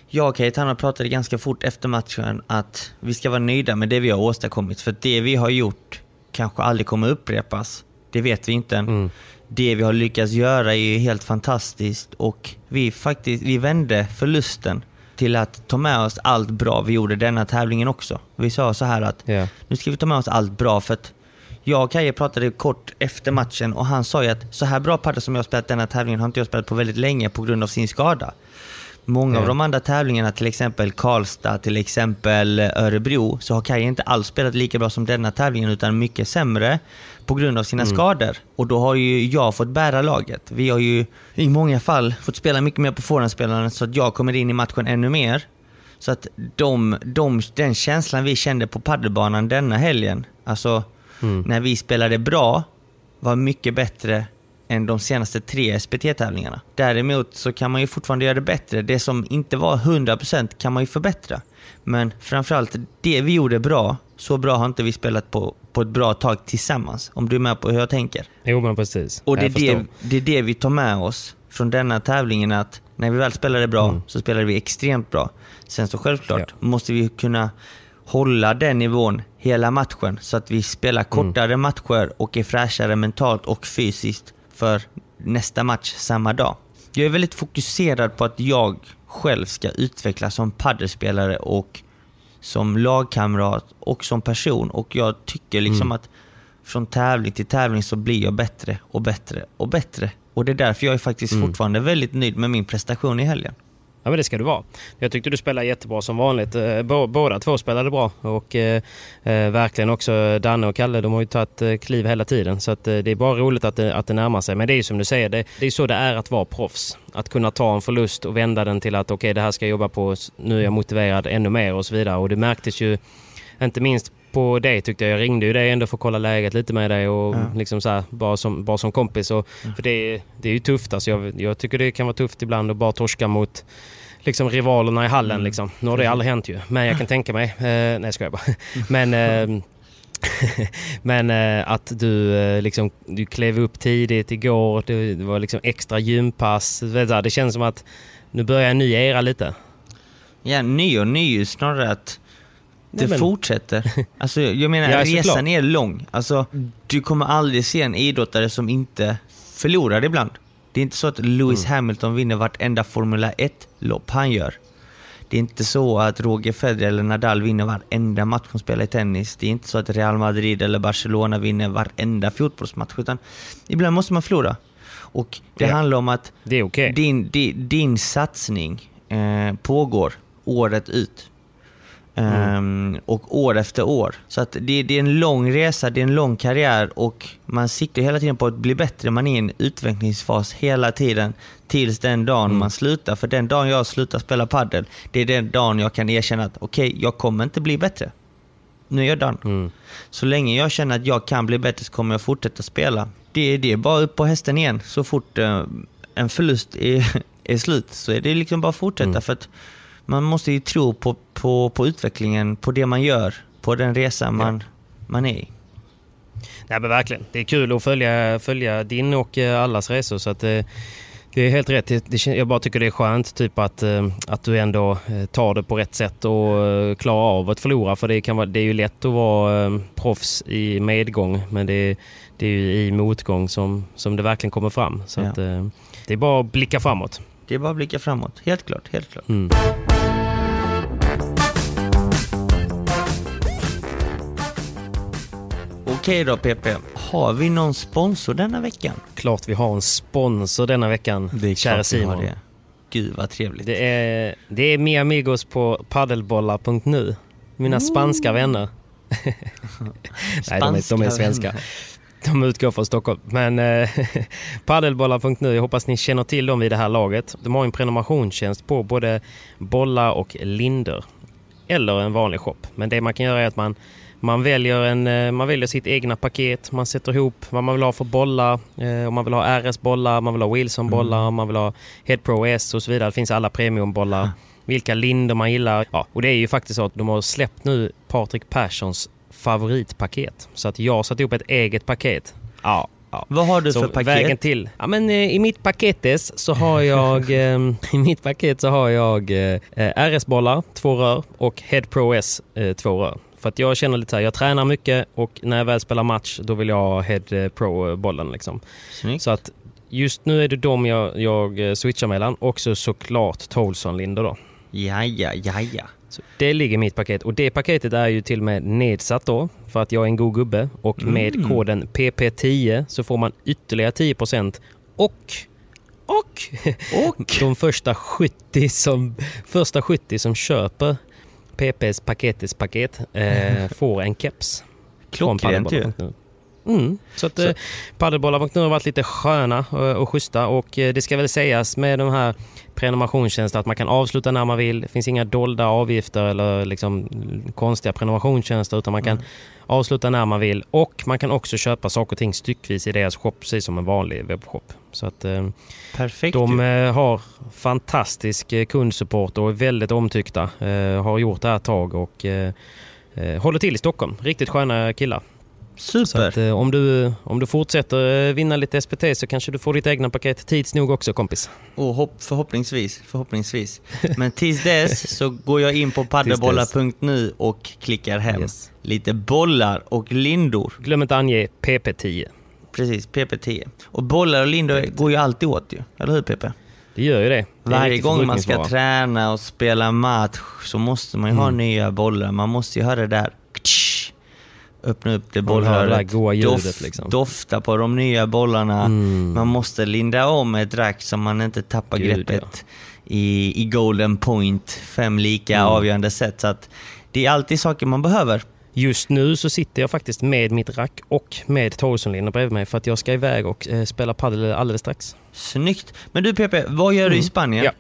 jag och Kate pratade ganska fort efter matchen att vi ska vara nöjda med det vi har åstadkommit. För det vi har gjort kanske aldrig kommer upprepas. Det vet vi inte än. Mm. Det vi har lyckats göra är helt fantastiskt och vi, faktiskt, vi vände förlusten till att ta med oss allt bra vi gjorde denna tävlingen också. Vi sa så här att Ja. nu ska vi ta med oss allt bra för att jag och Kaje pratade kort efter matchen och han sa ju att så här bra padel som jag har spelat denna tävlingen har inte jag spelat på väldigt länge på grund av sin skada. Många av de andra tävlingarna, till exempel Karlstad, till exempel Örebro, så har Kaje inte alls spelat lika bra som denna tävlingen utan mycket sämre på grund av sina skador. Och då har ju jag fått bära laget. Vi har ju i många fall fått spela mycket mer på forehandspelaren så att jag kommer in i matchen ännu mer. Så att de, de, den känslan vi kände på paddelbanan denna helgen, alltså när vi spelade bra, var mycket bättre än de senaste tre SPT-tävlingarna. Däremot så kan man ju fortfarande göra det bättre. Det som inte var 100% kan man ju förbättra. Men framförallt, det vi gjorde bra, så bra har inte vi spelat på, på ett bra tag tillsammans. Om du är med på hur jag tänker. Jo men precis. Och det är det, det är det vi tar med oss från denna tävlingen, att när vi väl spelade bra Mm. så spelade vi extremt bra. Sen så självklart måste vi kunna hålla den nivån hela matchen så att vi spelar Mm. kortare matcher och är fräschare mentalt och fysiskt för nästa match samma dag. Jag är väldigt fokuserad på att jag själv ska utvecklas som paddelspelare och som lagkamrat och som person och jag tycker liksom Mm. att från tävling till tävling så blir jag bättre och bättre och bättre. Och det är därför jag är faktiskt Mm. fortfarande väldigt nöjd med min prestation i helgen. Ja men det ska du vara. Jag tyckte du spelade jättebra som vanligt. Eh, båda två spelade bra och eh, eh, verkligen också Danne och Kalle, de har ju tagit eh, kliv hela tiden. Så att, det är bara roligt att det, att det närmar sig. Men det är ju som du säger, det, det är så det är att vara proffs. Att kunna ta en förlust och vända den till att okej det här ska jag jobba på, nu är jag motiverad ännu mer och så vidare. Och det märktes ju inte minst på dig tyckte jag. Jag ringde ju dig ändå för att kolla läget lite med dig och Ja. liksom så här, bara, som, bara som kompis. Och, För det, det är ju tufft alltså. Jag, jag tycker det kan vara tufft ibland att bara torska mot liksom rivalerna i hallen. Mm. Liksom. Nu har det aldrig hänt ju, men jag kan tänka mig. Eh, nej, jag skojar bara. Men, eh, men eh, att du, eh, liksom, du klev upp tidigt igår. Det, det var liksom extra gympass. Det känns som att nu börjar en ny era lite. Ja, ny och ny, snarare att det men- fortsätter. Alltså, jag menar, Ja, resan såklart. är lång. Alltså, du kommer aldrig se en idrottare som inte förlorar ibland. Det är inte så att Lewis Mm. Hamilton vinner vartenda Formula 1-lopp han gör. Det är inte så att Roger Federer eller Nadal vinner varenda match de spelar i tennis. Det är inte så att Real Madrid eller Barcelona vinner varenda fotbollsmatch. Utan ibland måste man förlora. Och det Ja. handlar om att okej. din, din, din satsning eh, pågår året ut. Ehm, och år efter år. Så att det, det är en lång resa, det är en lång karriär och man siktar hela tiden på att bli bättre. Man är i en utvecklingsfas hela tiden tills den dagen man slutar. För den dagen jag slutar spela padel, det är den dagen jag kan erkänna att okej, jag kommer inte bli bättre. Nu är jag done. Mm. Så länge jag känner att jag kan bli bättre så kommer jag fortsätta spela. Det, det är bara upp på hästen igen. Så fort eh, en förlust är, är slut så är det liksom bara att fortsätta. Mm. För att man måste ju tro på, på, på utvecklingen, på det man gör, på den resa man, man är i. Nej men verkligen. Det är kul att följa, följa din och eh, allas resor. Så att, eh, det är helt rätt. Jag bara tycker det är skönt typ att, eh, att du ändå tar det på rätt sätt och klarar av att förlora. För det, kan vara, det är ju lätt att vara proffs i medgång men det, det är ju i motgång som, som det verkligen kommer fram. Så Ja. att, det är bara att blicka framåt. Det är bara att blicka framåt. Helt klart, helt klart. Mm. Okej då PP, har vi någon sponsor denna veckan? Klart vi har en sponsor denna veckan, kära klart vi har Simon. det. Gud vad trevligt. Det är, det är Mi Amigos på paddelbollar.nu. Mina spanska vänner. Nej, de är, de är svenska. De utgår från Stockholm. Men eh, paddelbollar.nu, jag hoppas ni känner till dem vid det här laget. De har en prenumerationstjänst på både bollar och linder. Eller en vanlig shop. Men det man kan göra är att man, man, väljer, en, eh, man väljer sitt egna paket. Man sätter ihop vad man vill ha för bollar. Eh, om man vill ha RS-bollar, man vill ha Wilson-bollar, mm. man vill ha Head Pro S och så vidare. Det finns alla premiumbollar. Mm. Vilka linder man gillar. Ja, och det är ju faktiskt så att de har släppt nu Patrik Perssons favoritpaket. Så att jag satt ihop ett eget paket. Ja, Ja. Vad har du så för paket? Vägen till. Ja, men, eh, I mitt paketes så har jag eh, i mitt paket så har jag eh, RS-bollar, två rör och Head Pro S, eh, två rör. För att jag känner lite så här, jag tränar mycket och när jag väl spelar match då vill jag ha Head eh, Pro-bollen. Liksom. Så att just nu är det de jag, jag eh, switchar mellan. Också såklart Tolson-Linder då. Ja, ja, ja, ja. Så det ligger i mitt paket och det paketet är ju till och med nedsatt då för att jag är en god gubbe och mm. med koden PP10 så får man ytterligare 10% och och, och de första 70 som, första 70 som köper PPs paketes paket eh, får en keps. Klockrent ju. Mm. Så att så. Eh, har varit lite sköna och, eh, och schyssta och eh, det ska väl sägas med de här prenumerationstjänster att man kan avsluta när man vill. Det finns inga dolda avgifter eller liksom konstiga prenumerationstjänster utan man kan mm. avsluta när man vill och man kan också köpa saker och ting styckvis i deras shop precis som en vanlig webbshop. Så att Perfekt. de har fantastisk kundsupport och är väldigt omtyckta. Har gjort det här ett tag och håller till i Stockholm. Riktigt sköna killar. Super! Så att, eh, om, du, om du fortsätter eh, vinna lite SPT så kanske du får ditt egna paket tids nog också kompis. Oh, hopp, förhoppningsvis, förhoppningsvis. Men tills dess så går jag in på paddelbollar.nu och klickar hem yes. lite bollar och lindor. Glöm inte ange PP10. Precis, PP10. Och bollar och lindor PP10. går ju alltid åt ju, eller hur PP? Det gör ju det. det Varje gång man ska träna och spela match så måste man ju mm. ha nya bollar. Man måste ju ha det där öppna upp det bollröret, dof, liksom. dofta på de nya bollarna. Mm. Man måste linda om ett rack så man inte tappar Gud, greppet ja. i, i golden point, fem lika mm. avgörande set. Så att det är alltid saker man behöver. Just nu så sitter jag faktiskt med mitt rack och med Torgssonlinjen bredvid mig för att jag ska iväg och eh, spela padel alldeles strax. Snyggt! Men du PP, vad gör du i mm. Spanien? Ja.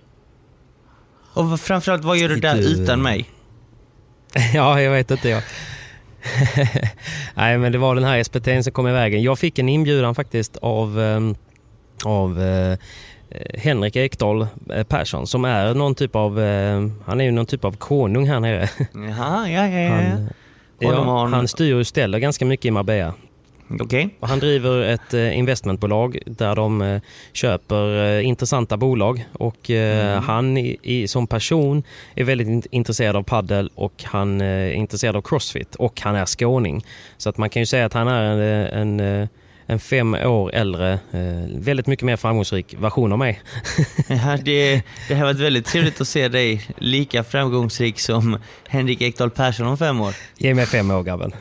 Och framförallt, vad gör du där utan mig? ja, jag vet inte. Jag, Nej, men det var den här SPT som kom i vägen. Jag fick en inbjudan faktiskt av, ehm, av eh, Henrik Ekdahl eh, Persson som är någon typ av, eh, han är ju någon typ av konung här nere. Jaha, ja, ja, ja. Han, ja, han styr och ställer ganska mycket i Marbella. Okay. Han driver ett eh, investmentbolag där de eh, köper eh, intressanta bolag och mm. han i, som person är väldigt intresserad av paddel och han är intresserad av crossfit och han är skåning. Så att man kan ju säga att han är en, en en fem år äldre, eh, väldigt mycket mer framgångsrik version av mig. ja, det, det har varit väldigt trevligt att se dig lika framgångsrik som Henrik Ekdahl Persson om fem år. Ge mig fem år grabben.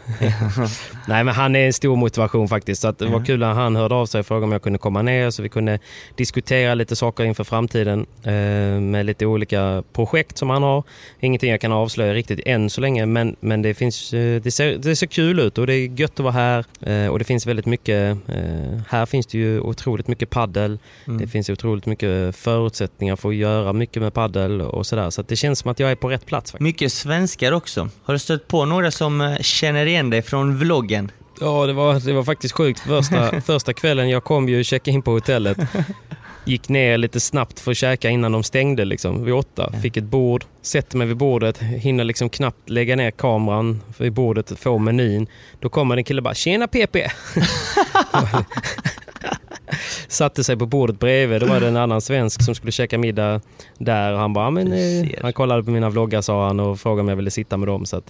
Nej men han är en stor motivation faktiskt. Så att det var kul när han hörde av sig och frågade om jag kunde komma ner så vi kunde diskutera lite saker inför framtiden eh, med lite olika projekt som han har. Ingenting jag kan avslöja riktigt än så länge men, men det, finns, eh, det, ser, det ser kul ut och det är gött att vara här och det finns väldigt mycket Eh, här finns det ju otroligt mycket paddel. Mm. Det finns otroligt mycket förutsättningar för att göra mycket med paddel och sådär. Så det känns som att jag är på rätt plats. Faktiskt. Mycket svenskar också. Har du stött på några som eh, känner igen dig från vloggen? Ja, det var, det var faktiskt sjukt. Första, första kvällen jag kom ju checka in på hotellet gick ner lite snabbt för att käka innan de stängde liksom, vid åtta. Fick ett bord, sätter mig vid bordet, hinner liksom knappt lägga ner kameran vid bordet, få menyn. Då kommer en kille och bara “Tjena PP!” Satte sig på bordet bredvid. Då var det en annan svensk som skulle käka middag där. Och han bara, men, eh, han kollade på mina vloggar sa han och frågade om jag ville sitta med dem. Så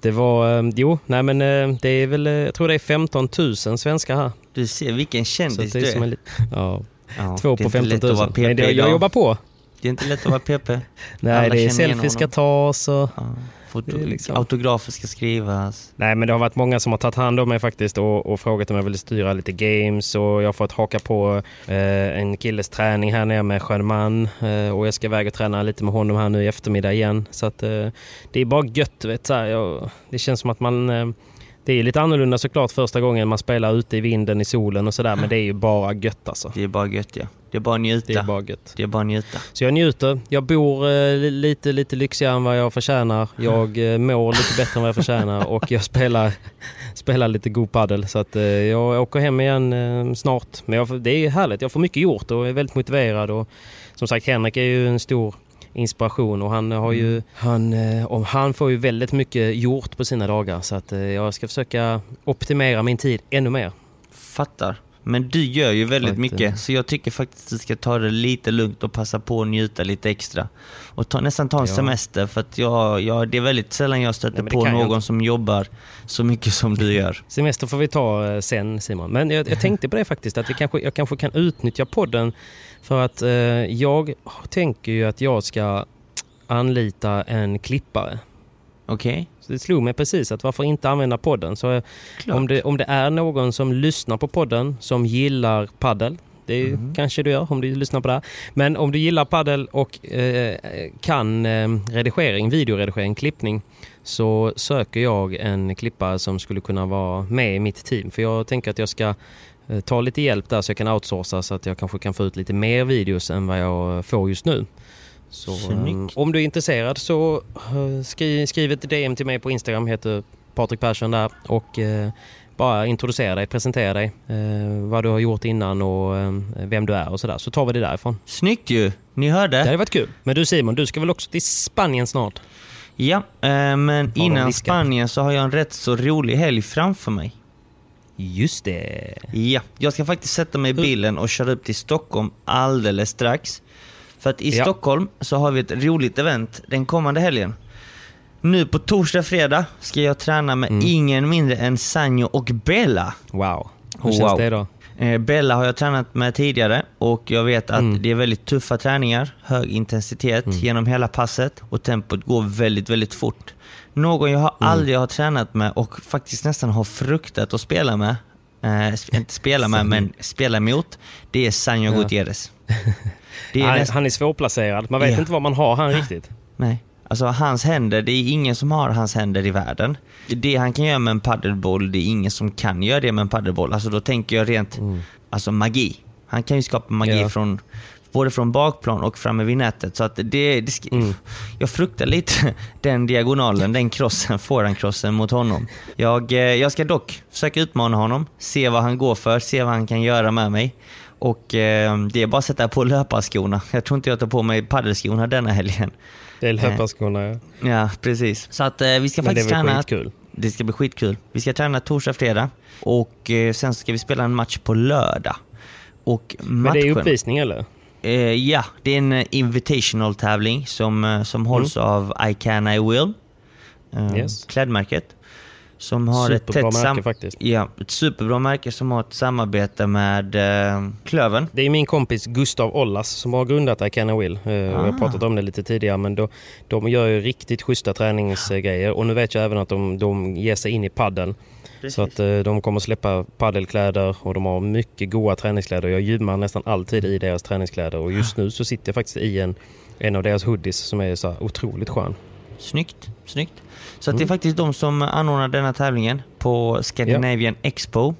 det var, eh, jo, nej men eh, det är väl, jag tror det är 15 000 svenskar här. Du ser vilken kändis du är. är ja. Ja, Två på 15 000. Men det, jag jobbar på. Det är inte lätt att vara PP. Nej, Alla det är selfies ska tas och... Ja. foto, liksom- autografer ska skrivas. Nej, men det har varit många som har tagit hand om mig faktiskt och, och frågat om jag vill styra lite games och jag har fått haka på eh, en killes träning här nere med Sjöneman eh, och jag ska iväg och träna lite med honom här nu i eftermiddag igen. Så att eh, det är bara gött, vet så här, jag, Det känns som att man eh, det är lite annorlunda såklart första gången man spelar ute i vinden i solen och sådär men det är ju bara gött alltså. Det är bara gött ja. Det är bara njuta. Det är bara gött. Det är bara njuta. Så jag njuter. Jag bor eh, li- lite, lite lyxigare än vad jag förtjänar. Jag eh, mår lite bättre än vad jag förtjänar och jag spelar, spelar lite god paddel. Så att eh, jag åker hem igen eh, snart. Men jag, det är härligt. Jag får mycket gjort och är väldigt motiverad. Och, som sagt, Henrik är ju en stor inspiration och han har ju, han, eh, och han får ju väldigt mycket gjort på sina dagar. Så att eh, jag ska försöka optimera min tid ännu mer. Fattar. Men du gör ju väldigt Att, mycket, eh, så jag tycker faktiskt att du ska ta det lite lugnt och passa på att njuta lite extra. Och ta, nästan ta en Ja. semester, för att jag, jag, det är väldigt sällan jag stöter Nej, på någon som jobbar så mycket som du gör. Semester får vi ta eh, sen Simon. Men jag, jag tänkte på det faktiskt att vi kanske, jag kanske kan utnyttja podden för att eh, jag tänker ju att jag ska anlita en klippare. Okej? Så det slog mig precis att varför inte använda podden? Så eh, Klart. om det, om det är någon som lyssnar på podden som gillar paddel det är Mhm. kanske du gör om du lyssnar på det här. Men om du gillar paddel och eh, kan eh, redigering, videoredigering, klippning så söker jag en klippare som skulle kunna vara med i mitt team. För jag tänker att jag ska ta lite hjälp där så jag kan outsourca så att jag kanske kan få ut lite mer videos än vad jag får just nu. Så eh, Snyggt. om du är intresserad så eh, skriv, skriv ett DM till mig på Instagram, heter Patrik Persson där och eh, bara introducera dig, presentera dig, eh, vad du har gjort innan och eh, vem du är och sådär. Så tar vi det därifrån. Snyggt ju! Ni hörde? Det hade varit kul. Men du Simon, du ska väl också till Spanien snart? Ja, eh, men innan? Spanien så har jag en rätt så rolig helg framför mig. Just det. Ja, jag ska faktiskt sätta mig i bilen och köra upp till Stockholm alldeles strax. För att i Ja. Stockholm så har vi ett roligt event den kommande helgen. Nu på torsdag, fredag ska jag träna med Mm. ingen mindre än Sanjo och Bella. Wow. Hur Wow. känns det då? Eh, Bella har jag tränat med tidigare och jag vet att Mm. det är väldigt tuffa träningar, hög intensitet genom hela passet och tempot går väldigt, väldigt fort. Någon jag har Mm. aldrig har tränat med och faktiskt nästan har fruktat att spela med, eh, sp- inte spela med, men spela mot, det är Sanjo Ja. Gutierrez. Det är Han, nästan, han är svårplacerad. Man vet Ja. inte vad man har han riktigt. nej. Alltså hans händer, det är ingen som har hans händer i världen. Det han kan göra med en paddelboll, det är ingen som kan göra det med en paddelboll. Alltså då tänker jag rent, alltså magi. Han kan ju skapa magi Ja. från både från bakplan och framme vid nätet. Så att det, det Mm. Jag fruktar lite den diagonalen, den crossen, forehandcrossen mot honom. Jag, eh, jag ska dock försöka utmana honom, se vad han går för, se vad han kan göra med mig. Och eh, det är bara att sätta på löparskorna. Jag tror inte jag tar på mig paddelskorna denna helgen. Det är löparskorna ja. Ja, precis. Så att eh, vi ska Men det faktiskt träna... skitkul. Det ska bli skitkul. Vi ska träna torsdag, fredag och eh, sen ska vi spela en match på lördag. Och matchen... Men det är uppvisning eller? Eh, ja, det är en eh, invitational tävling som, eh, som hålls av I can, I will. Mm. Yes. Klädmärket. Som har ett Superbra tätt märke faktiskt. Ja, ett superbra märke som har ett samarbete med eh, Klövern. Det är min kompis Gustav Ollas som har grundat I Can I Will. Eh, Jag Ah. har pratat om det lite tidigare men då, de gör ju riktigt schyssta träningsgrejer och nu vet jag även att de, de ger sig in i Så att eh, de kommer släppa paddelkläder och de har mycket goda träningskläder. Jag gymmar nästan alltid i deras träningskläder och just nu så sitter jag faktiskt i en, en av deras hoodies som är så otroligt skön. Snyggt, snyggt. Så att det är Mm. faktiskt de som anordnar denna tävlingen på Scandinavian Expo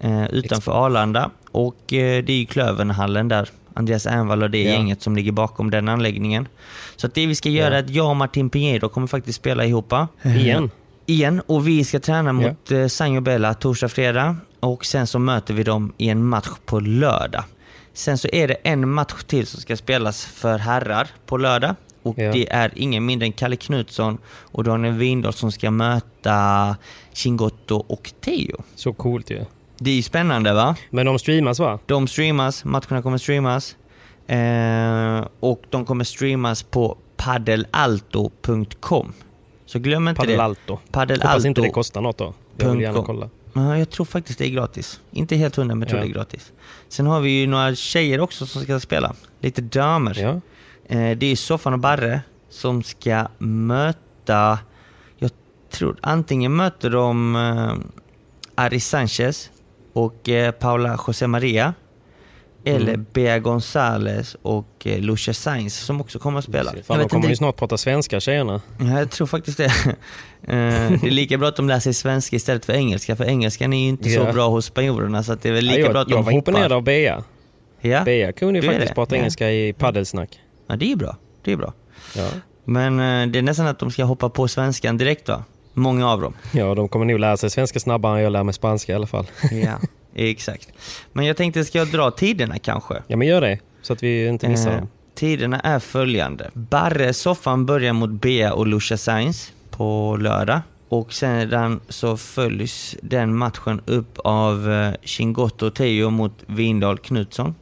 eh, utanför Arlanda. Och eh, det är ju Klövernhallen där. Andreas Ernvall och det Ja. gänget som ligger bakom den anläggningen. Så att det vi ska göra Ja. är att jag och Martin Pinheiro kommer faktiskt spela ihop. Igen. Igen. Och vi ska träna mot ja. Sanjo Bella torsdag, fredag. Och sen så möter vi dem i en match på lördag. Sen så är det en match till som ska spelas för herrar på lördag. Och Ja. det är ingen mindre än Kalle Knutsson och Daniel Windahl som ska möta Chingotto och Teo. Så coolt ju. Det är spännande va? Men de streamas va? De streamas, matcherna kommer streamas. Eh, och de kommer streamas på paddelalto.com. Så glöm inte Padel det. Alto. Paddelalto. Hoppas inte det kostar något då. Jag vill gärna kolla. Ja, jag tror faktiskt det är gratis. Inte helt hundra, men jag tror Ja. det är gratis. Sen har vi ju några tjejer också som ska spela. Lite damer. Ja. Eh, det är Soffan och Barre som ska möta tror antingen möter de eh, Aris Sanchez och eh, Paula José Maria. Eller Mm. Bea Gonzales och eh, Lucia Sainz som också kommer att spela. Fan, Jag de kommer ju snart prata svenska tjejerna. Ja, jag tror faktiskt det. Eh, det är lika bra att de lär sig svenska istället för engelska, för engelskan är ju inte Ja. så bra hos spanjorerna så att det är väl lika Ja, bra jag, att jag de var imponerad hoppar. av Bea. Ja? Bea kunde ju faktiskt prata Ja. engelska i paddelsnack. ja, det är bra. Det är bra. Ja. Men eh, det är nästan att de ska hoppa på svenskan direkt va? Många av dem. ja, de kommer nog lära sig svenska snabbare än jag lär mig spanska i alla fall. Ja, exakt. Men jag tänkte, ska jag dra tiderna kanske? Ja, men gör det. Så att vi inte missar Eh, dem. tiderna är följande. Barre soffan börjar mot Bea och Lucia Sainz på lördag. Och sedan så följs den matchen upp av eh, Chingotto Teo mot Vindal Knutsson.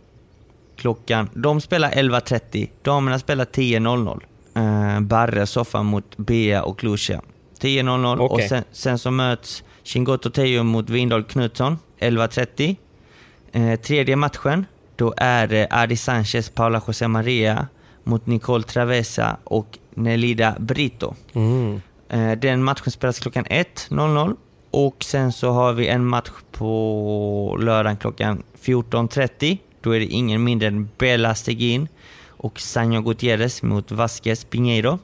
Klockan, de spelar 11.30, damerna spelar 10.00. Eh, Barre soffan mot Bea och Lucia. 10.00 och Okej. sen, sen så möts Chingotto Teo mot Vindal Knutsson 11.30. Eh, tredje matchen, då är det Adi Sanchez, Paula José Maria mot Nicole Travesa och Nelida Brito. Mm. Eh, den matchen spelas klockan 1.00 och sen så har vi en match på lördagen klockan 14.30. Då är det ingen mindre än Bella Stegin och Sanjo Gutierrez mot Vasquez Pinheiro.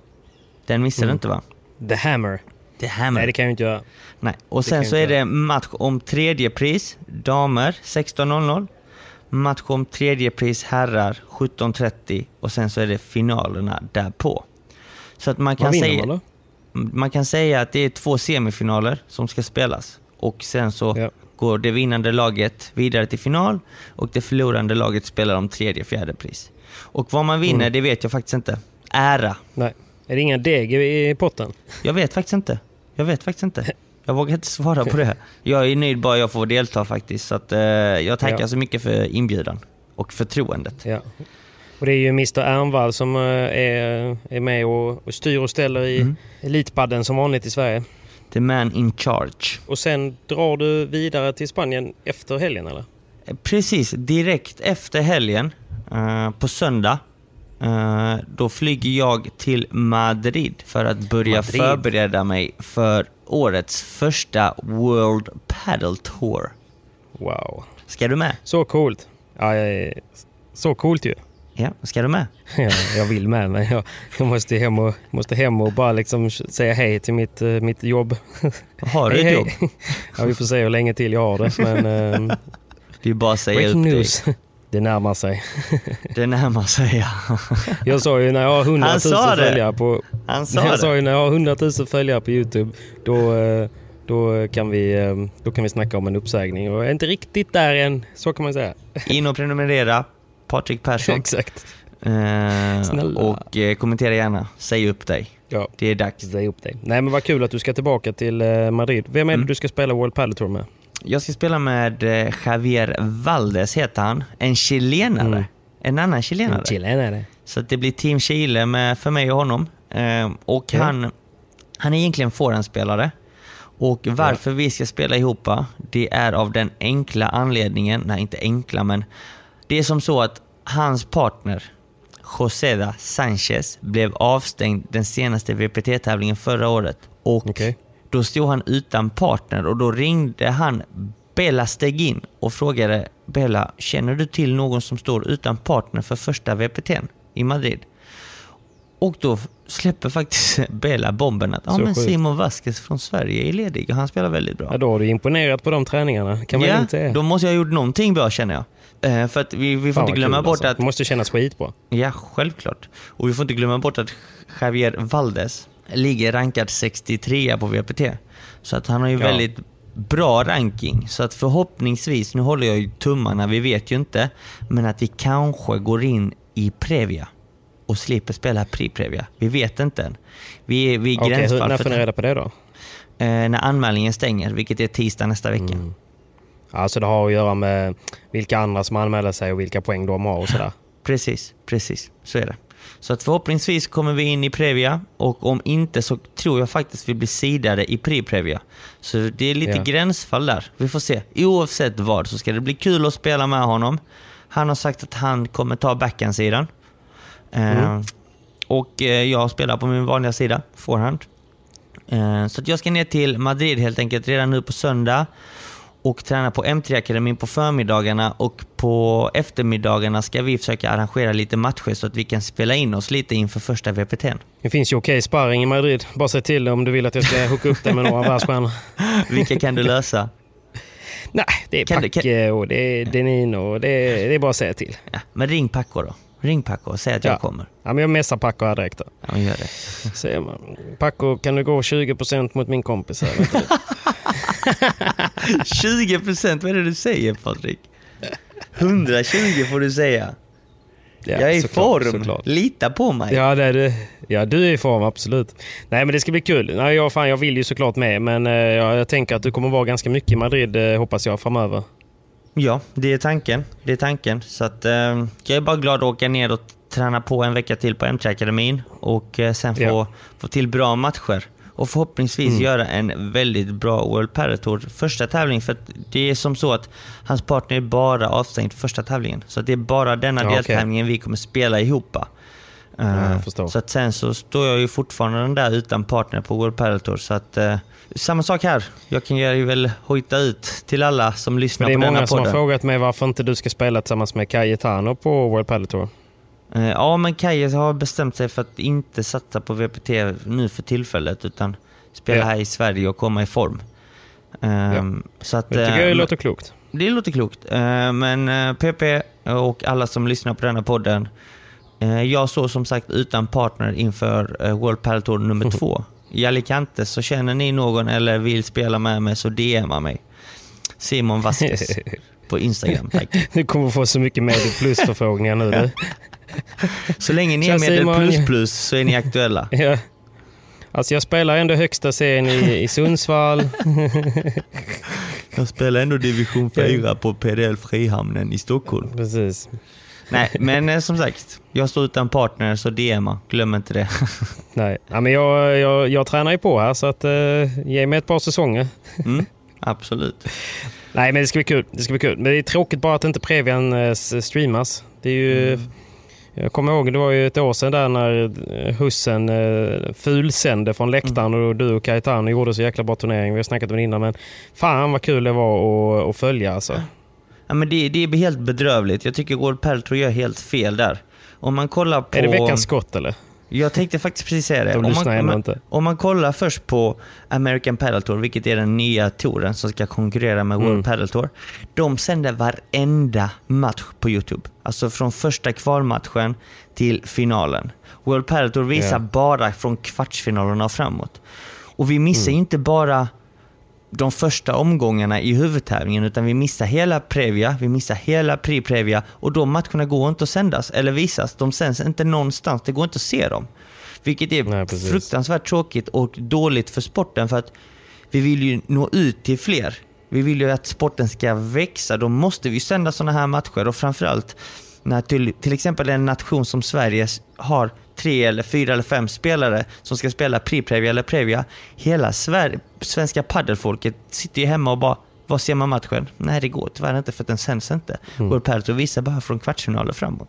Den missar du Mm. inte va? The Hammer. Det här Nej, det kan jag inte göra. Nej. Och sen så är det match om tredje pris, damer 16.00. Match om tredje pris, herrar 17.30 och sen så är det finalerna därpå. Så att man kan, säga, man man kan säga att det är två semifinaler som ska spelas. Och sen så Ja. går det vinnande laget vidare till final och det förlorande laget spelar om tredje fjärde pris. Och vad man vinner, Mm. det vet jag faktiskt inte. Ära. Nej. Är det inga deg i potten? Jag vet faktiskt inte. Jag vet faktiskt inte. Jag vågar inte svara på det. Jag är nöjd bara jag får delta faktiskt. Så att, eh, jag tackar Ja. så mycket för inbjudan och förtroendet. Ja. Och det är ju Mr Ernvall som eh, är, är med och, och styr och ställer i Mm. Elitpadden som vanligt i Sverige. The man in charge. Och sen drar du vidare till Spanien efter helgen eller? Eh, Precis, direkt efter helgen, eh, på söndag, då flyger jag till Madrid för att börja Madrid. förbereda mig för årets första World Paddle Tour. Wow. Ska du med? Så coolt. Ja, eh, så coolt ju. Ja, ska du med? Ja, jag vill med men jag, jag måste, hem och, måste hem och bara liksom säga hej till mitt, eh, mitt jobb. Har du hej, ett hej. jobb? Ja, vi får se hur länge till jag har det. Men eh, Det är bara att säga upp dig. Det närmar sig. Det närmar sig, ja. Jag sa ju när jag har 100 Han 000 sa det. följare på... Han sa Jag det. sa ju när jag har 100 000 följare på Youtube då, eh, då, kan vi, eh, då kan vi snacka om en uppsägning. Och jag är inte riktigt där än, så kan man säga. In och prenumerera. Patrik Persson. Exakt. Eh, och eh, kommentera gärna. Säg upp dig. Ja, Det är dags. säg upp dig. Nej men vad kul att du ska tillbaka till eh, Madrid. Vem är det Mm. du ska spela World Padel Tour med? Jag ska spela med eh, Javier Valdes, heter han. En chilenare. Mm. En annan chilenare. Chilenare. Så det blir Team Chile med, för mig och honom. Eh, och Ja. han, han är egentligen forehandspelare. Och varför vi ska spela ihop, det är av den enkla anledningen, nej inte enkla men, det är som så att hans partner, Joseda Sanchez, blev avstängd den senaste VPT-tävlingen förra året. Och Okej. Då stod han utan partner och då ringde han Bella steg in och frågade Bella, känner du till någon som står utan partner för första VPTn i Madrid? Och då släpper faktiskt Bella bomben att ja, men. Simon Vasquez från Sverige är ledig och han spelar väldigt bra. Ja, då har du imponerat på de träningarna, kan man ja, säga. då måste jag ha gjort någonting bra känner jag. Eh, för att vi, vi får inte glömma bort alltså. att Det måste kännas skitbra. Ja, självklart. Och vi får inte glömma bort att Javier Valdes ligger rankad 63 på VPT. Så att han har ju Ja. väldigt bra ranking. Så att förhoppningsvis, nu håller jag ju tummarna, vi vet ju inte, men att vi kanske går in i Previa och slipper spela Pri-Previa. Vi vet inte än. Vi är, vi är Okej, hur, gränsfall när får ni reda på det då? Eh, när anmälningen stänger, vilket är tisdag nästa vecka. Mm. Alltså det har att göra med vilka andra som anmäler sig och vilka poäng de har och sådär. Precis, precis. Så är det. Så att förhoppningsvis kommer vi in i Previa och om inte så tror jag faktiskt vi blir sidade i Pre-Previa. Så det är lite Ja. gränsfall där. Vi får se. Oavsett vad så ska det bli kul att spela med honom. Han har sagt att han kommer ta backhandsidan. Eh, Mm. och eh, jag spelar på min vanliga sida, forehand. Eh, Så att jag ska ner till Madrid helt enkelt redan nu på söndag och träna på M3-akademin på förmiddagarna och på eftermiddagarna ska vi försöka arrangera lite matcher så att vi kan spela in oss lite inför första VPT'n. Det finns ju okej sparring i Madrid. Bara säg till om du vill att jag ska hooka upp dig med några världsstjärnor. Vilka kan du lösa? Nej, det är Kan Packe och det är Denino och det är, det är bara att säga till. Ja, men ring Paco då. Ring Paco och säg att jag Ja. kommer. Ja, men jag messar Paco här direkt. Då. Ja, men gör det. Säger man. Paco, kan du gå 20% mot min kompis? Här? Vet du? 20 procent, vad är det du säger Patrik? 120 får du säga. Ja, jag är i såklart, form. såklart. Lita på mig. Ja, det är du. ja, du är i form, absolut. Nej, men det ska bli kul. Nej, jag, fan, jag vill ju såklart med, men eh, ja, jag tänker att du kommer vara ganska mycket i Madrid, eh, hoppas jag, framöver. Ja, det är tanken. Det är tanken. Så att, eh, jag är bara glad att åka ner och träna på en vecka till på M3-akademin och eh, sen få, Ja. få till bra matcher. Och förhoppningsvis Mm. göra en väldigt bra World Padel Tour första tävling. För att det är som så att hans partner är bara avstängd första tävlingen. Så det är bara denna Ja, deltävlingen vi kommer spela ihop. Eh, Ja, så att sen så står jag ju fortfarande där utan partner på World Padel Tour. Så att, eh, samma sak här. Jag kan ju väl hojta ut till alla som lyssnar det är på denna många som har podden. frågat mig varför inte du ska spela tillsammans med Cayetano på World Padel Tour. Eh, Ja, men Kaje har bestämt sig för att inte satsa på VPT nu för tillfället, utan spela Ja. här i Sverige och komma i form. Ehm, Så att, Det tycker eh, jag men- låter klokt. det låter klokt. Eh, Men PP och alla som lyssnar på denna podden, jag står som sagt utan partner inför World Padel Tour nummer två. I Alicante, så känner ni någon eller vill spela med mig så DMa mig. Simon Vasquez på Instagram, tack. Du kommer få så mycket Medel Plus-förfrågningar nu. Du. Så länge ni är medel plus plus så är ni aktuella. Ja. Alltså jag spelar ändå högsta serien i, i Sundsvall. Jag spelar ändå division 4 på PDL Frihamnen i Stockholm. Precis. Nej, men eh, som sagt, jag står utan partner så DMa, glöm inte det. Nej, ja, men jag, jag, jag tränar ju på här så att, eh, ge mig ett par säsonger. Mm, absolut. Nej, men det ska bli kul. Det ska bli kul. Men det är tråkigt bara att inte Previan eh, streamas. Det är ju... Mm. Jag kommer ihåg, det var ju ett år sedan där när eh, Hussen eh, fulsände från läktaren Mm. och du och Caetano gjorde så jäkla bra turnering. Vi har snackat om det innan, men fan vad kul det var att, att följa alltså. Ja, men det, det är helt bedrövligt. Jag tycker World Padel Tour gör helt fel där. Om man kollar på... Är det veckans skott eller? Jag tänkte faktiskt precis säga det. De Om man, om, man, om man kollar först på American Padel Tour, vilket är den nya touren som ska konkurrera med World Mm. Padel Tour. De sänder varenda match på YouTube. Alltså från första kvalmatchen till finalen. World Padel Tour visar Ja. bara från kvartsfinalerna och framåt. Och vi missar Mm. inte bara de första omgångarna i huvudtävlingen utan vi missar hela Previa, vi missar hela Pri-Previa och de matcherna går inte att sändas eller visas. De sänds inte någonstans, det går inte att se dem. Vilket är Nej, fruktansvärt tråkigt och dåligt för sporten för att vi vill ju nå ut till fler. Vi vill ju att sporten ska växa, då måste vi sända sådana här matcher och framförallt när till, till exempel en nation som Sverige har tre eller fyra eller fem spelare som ska spela Pri-Previa eller Previa. Hela Sver- svenska paddelfolket sitter ju hemma och bara vad ser man matchen? Nej, det går tyvärr inte för att den sänds inte. Mm. Padel Tour visar bara från kvartsfinaler framåt.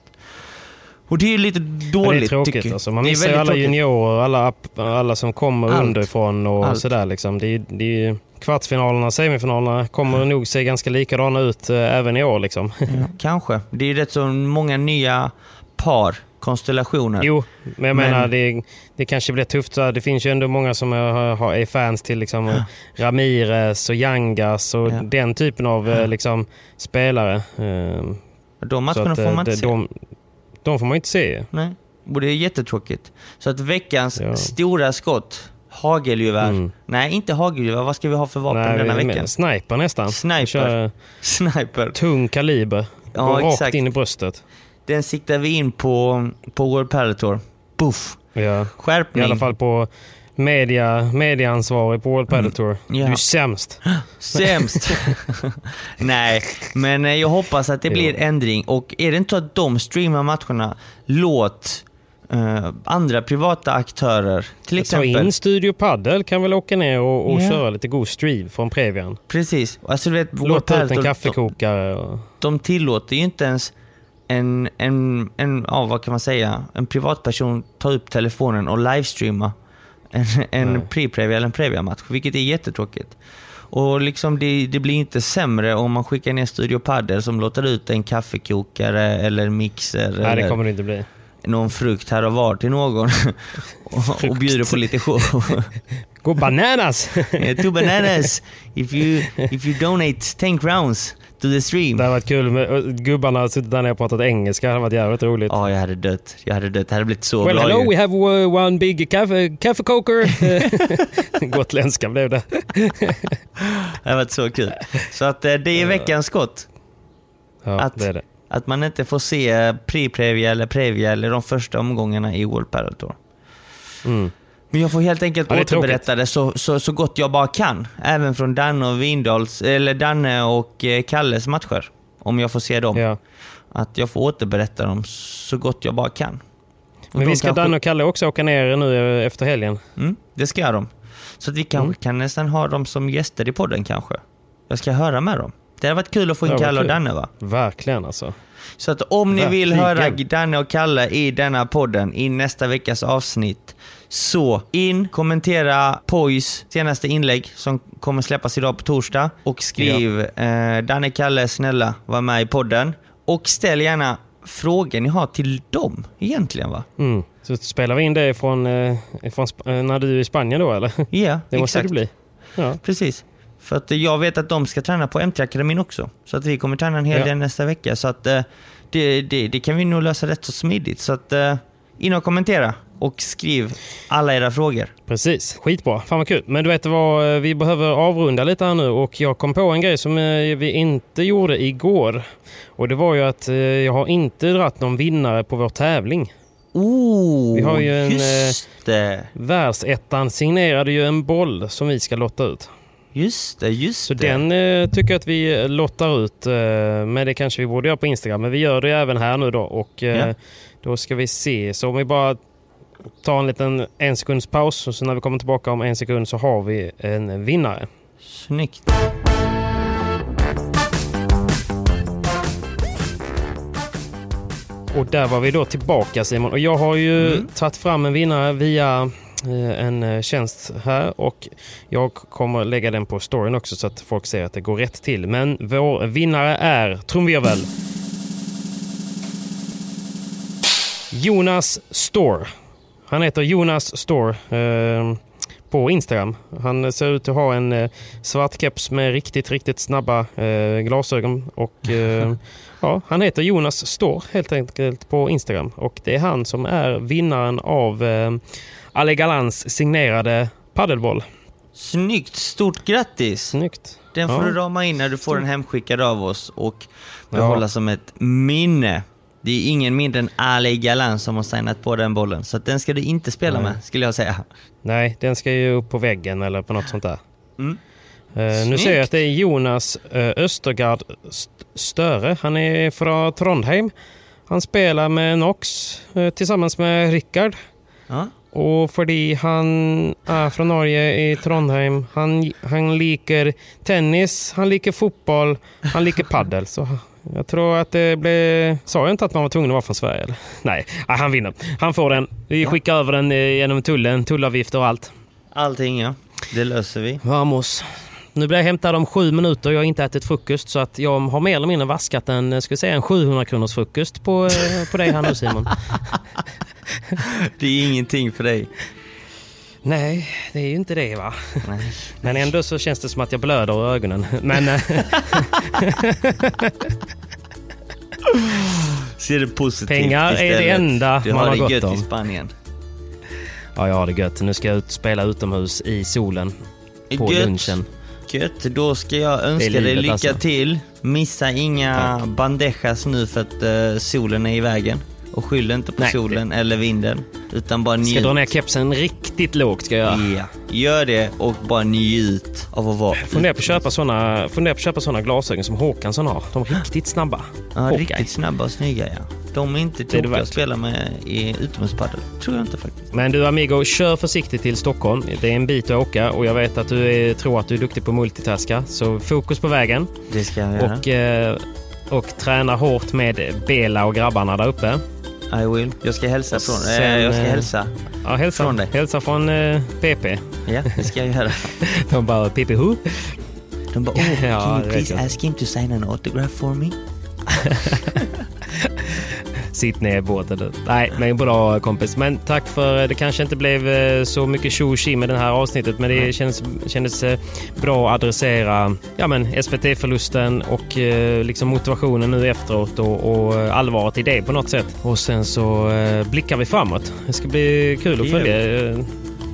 Och det är ju lite Men det dåligt är tråkigt alltså. Man Det missar ju alla tråkigt. juniorer, alla, alla som kommer Allt. underifrån och Allt. sådär. Liksom. Det är, det är, kvartsfinalerna, semifinalerna kommer nog se ganska likadana ut eh, även i år. Liksom. Ja, kanske. Det är ju rätt så många nya par, konstellationer. Jo, men jag Men- menar det, det kanske blir tufft. så. Det finns ju ändå många som är, är fans till liksom, Ramirez och Yangas och Ja. den typen av eh, liksom, spelare. Ehm, De matcherna att, får eh, man inte de, se. de, de får man inte se. Nej. Och det är jättetråkigt. Så att veckans Ja. stora skott, hagelgevär. Mm. Nej, inte hagelgevär. Vad ska vi ha för vapen Nej, denna veckan? Sniper nästan. Sniper. Kör Sniper. tung kaliber. Ja, Går rakt exakt. in i bröstet. Den siktar vi in på, på World Padel Tour. Buff. Ja. I Skärpning. alla fall på media, mediaansvarig på World Padel Tour. Du Ja. är sämst. Sämst. Nej, men eh, jag hoppas att det blir ändring. Och är det inte så att de streamar matcherna, låt eh, andra privata aktörer, till Ta exempel. in Studio Paddle kan väl åka ner och, och Ja. köra lite god stream från Previan. Precis. Alltså, du vet, Padel ut en kaffekokare. Och, de tillåter ju inte ens en, en, en ja, vad kan man säga, en privatperson ta upp telefonen och livestreama en, en pre-previa eller en previa-match, vilket är jättetråkigt. Och liksom det, det blir inte sämre om man skickar ner Studio Padel som låter ut en kaffekokare eller mixer Nej, det eller kommer det inte bli. någon frukt här och var till någon och, och bjuder på lite show. Gå bananas! Eh, Two bananas if you, if you donate 10 crowns to the stream. Det hade varit kul med gubbarna har suttit där nere och pratat engelska. Det hade varit jävligt roligt. Ja, jag hade dött. Jag hade dött. Jag hade blivit så Well glad. hello, ju. we have uh, one big kaffe, kaffekoker. Gotländska blev det. Det hade varit så kul. Så att eh, det är veckans skott. Ja, Att- det är det. Att man inte får se pre-previa eller previa eller de första omgångarna i World Padel Tour. Mm. Men jag får helt enkelt Ja, återberätta det så, så, så gott jag bara kan. Även från Danne och Vindals, eller Danne och eh, Kalles matcher. Om jag får se dem. Ja. Att jag får återberätta dem så gott jag bara kan. Och Men vi ska kanske- Danne och Kalle också åka ner nu efter helgen. Mm, det ska de. Så att vi kanske Mm. kan nästan ha dem som gäster i podden kanske. Jag ska höra med dem. Det hade varit kul att få in Ja, Kalle och. Danne va? Verkligen alltså. Så att om ni vill Verkligen. höra Danne och Kalle i denna podden i nästa veckas avsnitt så in, kommentera Poys senaste inlägg som kommer släppas idag på torsdag och skriv eh, Danne, Kalle, snälla var med i podden. Och ställ gärna frågor ni har till dem egentligen va? Mm. Så spelar vi in det från, eh, från eh, när du är i Spanien då eller? Ja, Det måste exakt. det bli. Ja. Precis. För att eh, jag vet att de ska träna på MT-akademin också. Så att vi kommer träna en hel Ja. del nästa vecka. Så att eh, det, det, det kan vi nog lösa rätt så smidigt. Så att eh, in och kommentera och skriv alla era frågor. Precis, skitbra. Fan vad kul. Men du vet vad, eh, vi behöver avrunda lite här nu och jag kom på en grej som eh, vi inte gjorde igår. Och det var ju att eh, jag har inte dratt någon vinnare på vår tävling. Oh, Vi har ju en, just det. Världsettan signerade ju en boll som vi ska lotta ut. Just det, just Så det. den eh, tycker jag att vi lottar ut. Eh, men det kanske vi borde göra på Instagram. Men vi gör det även här nu då. Och eh, Ja. då ska vi se. Så om vi bara tar en liten en sekunds paus. Och så när vi kommer tillbaka om en sekund så har vi en vinnare. Snyggt. Och där var vi då tillbaka Simon. Och jag har ju Mm. tagit fram en vinnare via eh, en eh, tjänst här och jag kommer lägga den på storyn också så att folk ser att det går rätt till. Men vår vinnare är, trumvirvel, Jonas Store. Han heter Jonas Store eh, på Instagram. Han ser ut att ha en eh, svart keps med riktigt, riktigt snabba eh, glasögon. Och, eh, ja, han heter Jonas Store helt enkelt på Instagram. Och det är han som är vinnaren av eh, Ale Galans signerade paddelboll. Snyggt, stort grattis! Snyggt. Den får Ja. du rama in när du får den hemskickad av oss och behålla Ja. som ett minne. Det är ingen mindre än Ali Galan som har signat på den bollen, så den ska du inte spela Nej. med, skulle jag säga. Nej, den ska ju upp på väggen eller på något sånt där. Mm. Eh, nu ser jag att det är Jonas uh, Östergaard St- Störe. Han är från Trondheim. Han spelar med Nox eh, tillsammans med Rickard. Ja. Och fordi han är från Norge i Trondheim, han, han liker tennis, han liker fotboll, han liker paddel. Så jag tror att det blev... Sa jag inte att man var tvungen att vara från Sverige? Eller? Nej, Nej, han vinner. Han får den. Vi skickar över den eh, genom tullen, tullavgifter och allt. Allting ja, det löser vi. Vamos. Nu blir jag hämtad om sju minuter. Jag har inte ätit frukost så att jag har mer eller mindre vaskat en, eh, ska säga, en 700 kronors frukost på, eh, på dig här nu Simon. Det är ingenting för dig. Nej, det är ju inte det va. Nej. Men ändå så känns det som att jag blöder ur ögonen. Men eh, Ser det positivt Pengar är det istället. enda du man har har det gött om. i Spanien. ja, jag har det gött. Nu ska jag ut spela utomhus i solen på Gött. lunchen. Gött, då ska jag önska är dig livet, lycka alltså. till. Missa inga bandejas nu för att eh, solen är i vägen. Och skyll inte på Nej, solen eller vinden. Utan bara Ska njut. dra ner kepsen riktigt lågt ska jag göra. Ja, gör det och bara njut av att vara Funderar på att köpa såna, funderar på köpa såna glasögon som Håkansson har. De är riktigt snabba. Ja, riktigt snabba och snygga ja. De är inte det tokiga att spela med i utomhuspadel. Tror jag inte faktiskt. Men du Amigo, kör försiktigt till Stockholm. Det är en bit att åka och jag vet att du är, tror att du är duktig på multitaska. Så fokus på vägen. Det ska jag göra. Och, eh, och träna hårt med Bela och grabbarna där uppe. I will. Jag ska hälsa från... Sen, jag ska eh, hälsa. Ja, hälsa Från dig. Hälsa från eh, PP. Ja, det ska jag göra. De bara, PP who? De bara, oh, can you please ask him to sign an autograph for me? Sitt ner i båten du. Nej, men bra kompis. Men tack för det kanske inte blev eh, så mycket tjo med det här avsnittet. Men det känns, kändes eh, bra att adressera ja, men SVT-förlusten och eh, liksom motivationen nu efteråt och, och eh, allvaret i det på något sätt. Och sen så eh, blickar vi framåt. Det ska bli kul att följa.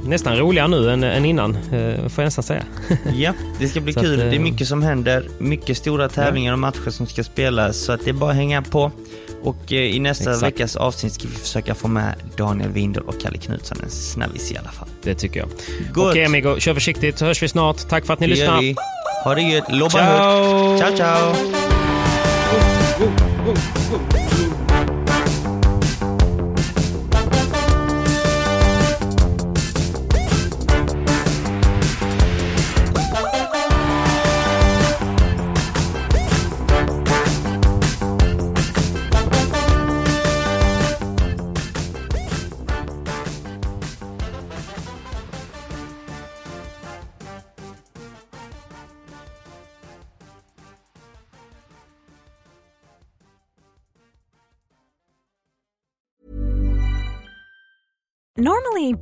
Eh, Nästan roligare nu än, än innan, eh, får jag nästan säga. Ja, det ska bli Så att, kul. eh, det är mycket som händer. Mycket stora tävlingar och matcher som ska spelas. Så att det är bara att hänga på. Och eh, i nästa Exakt. veckas avsnitt ska vi försöka få med Daniel Windahl och Kalle Knutsson. En snabbis i alla fall. Det tycker jag. Gott. Okej amigo, kör försiktigt så hörs vi snart. Tack för att ni Det lyssnar. vi. Ha det gött. Lobba Ciao! högt. Ciao, ciao! Normally,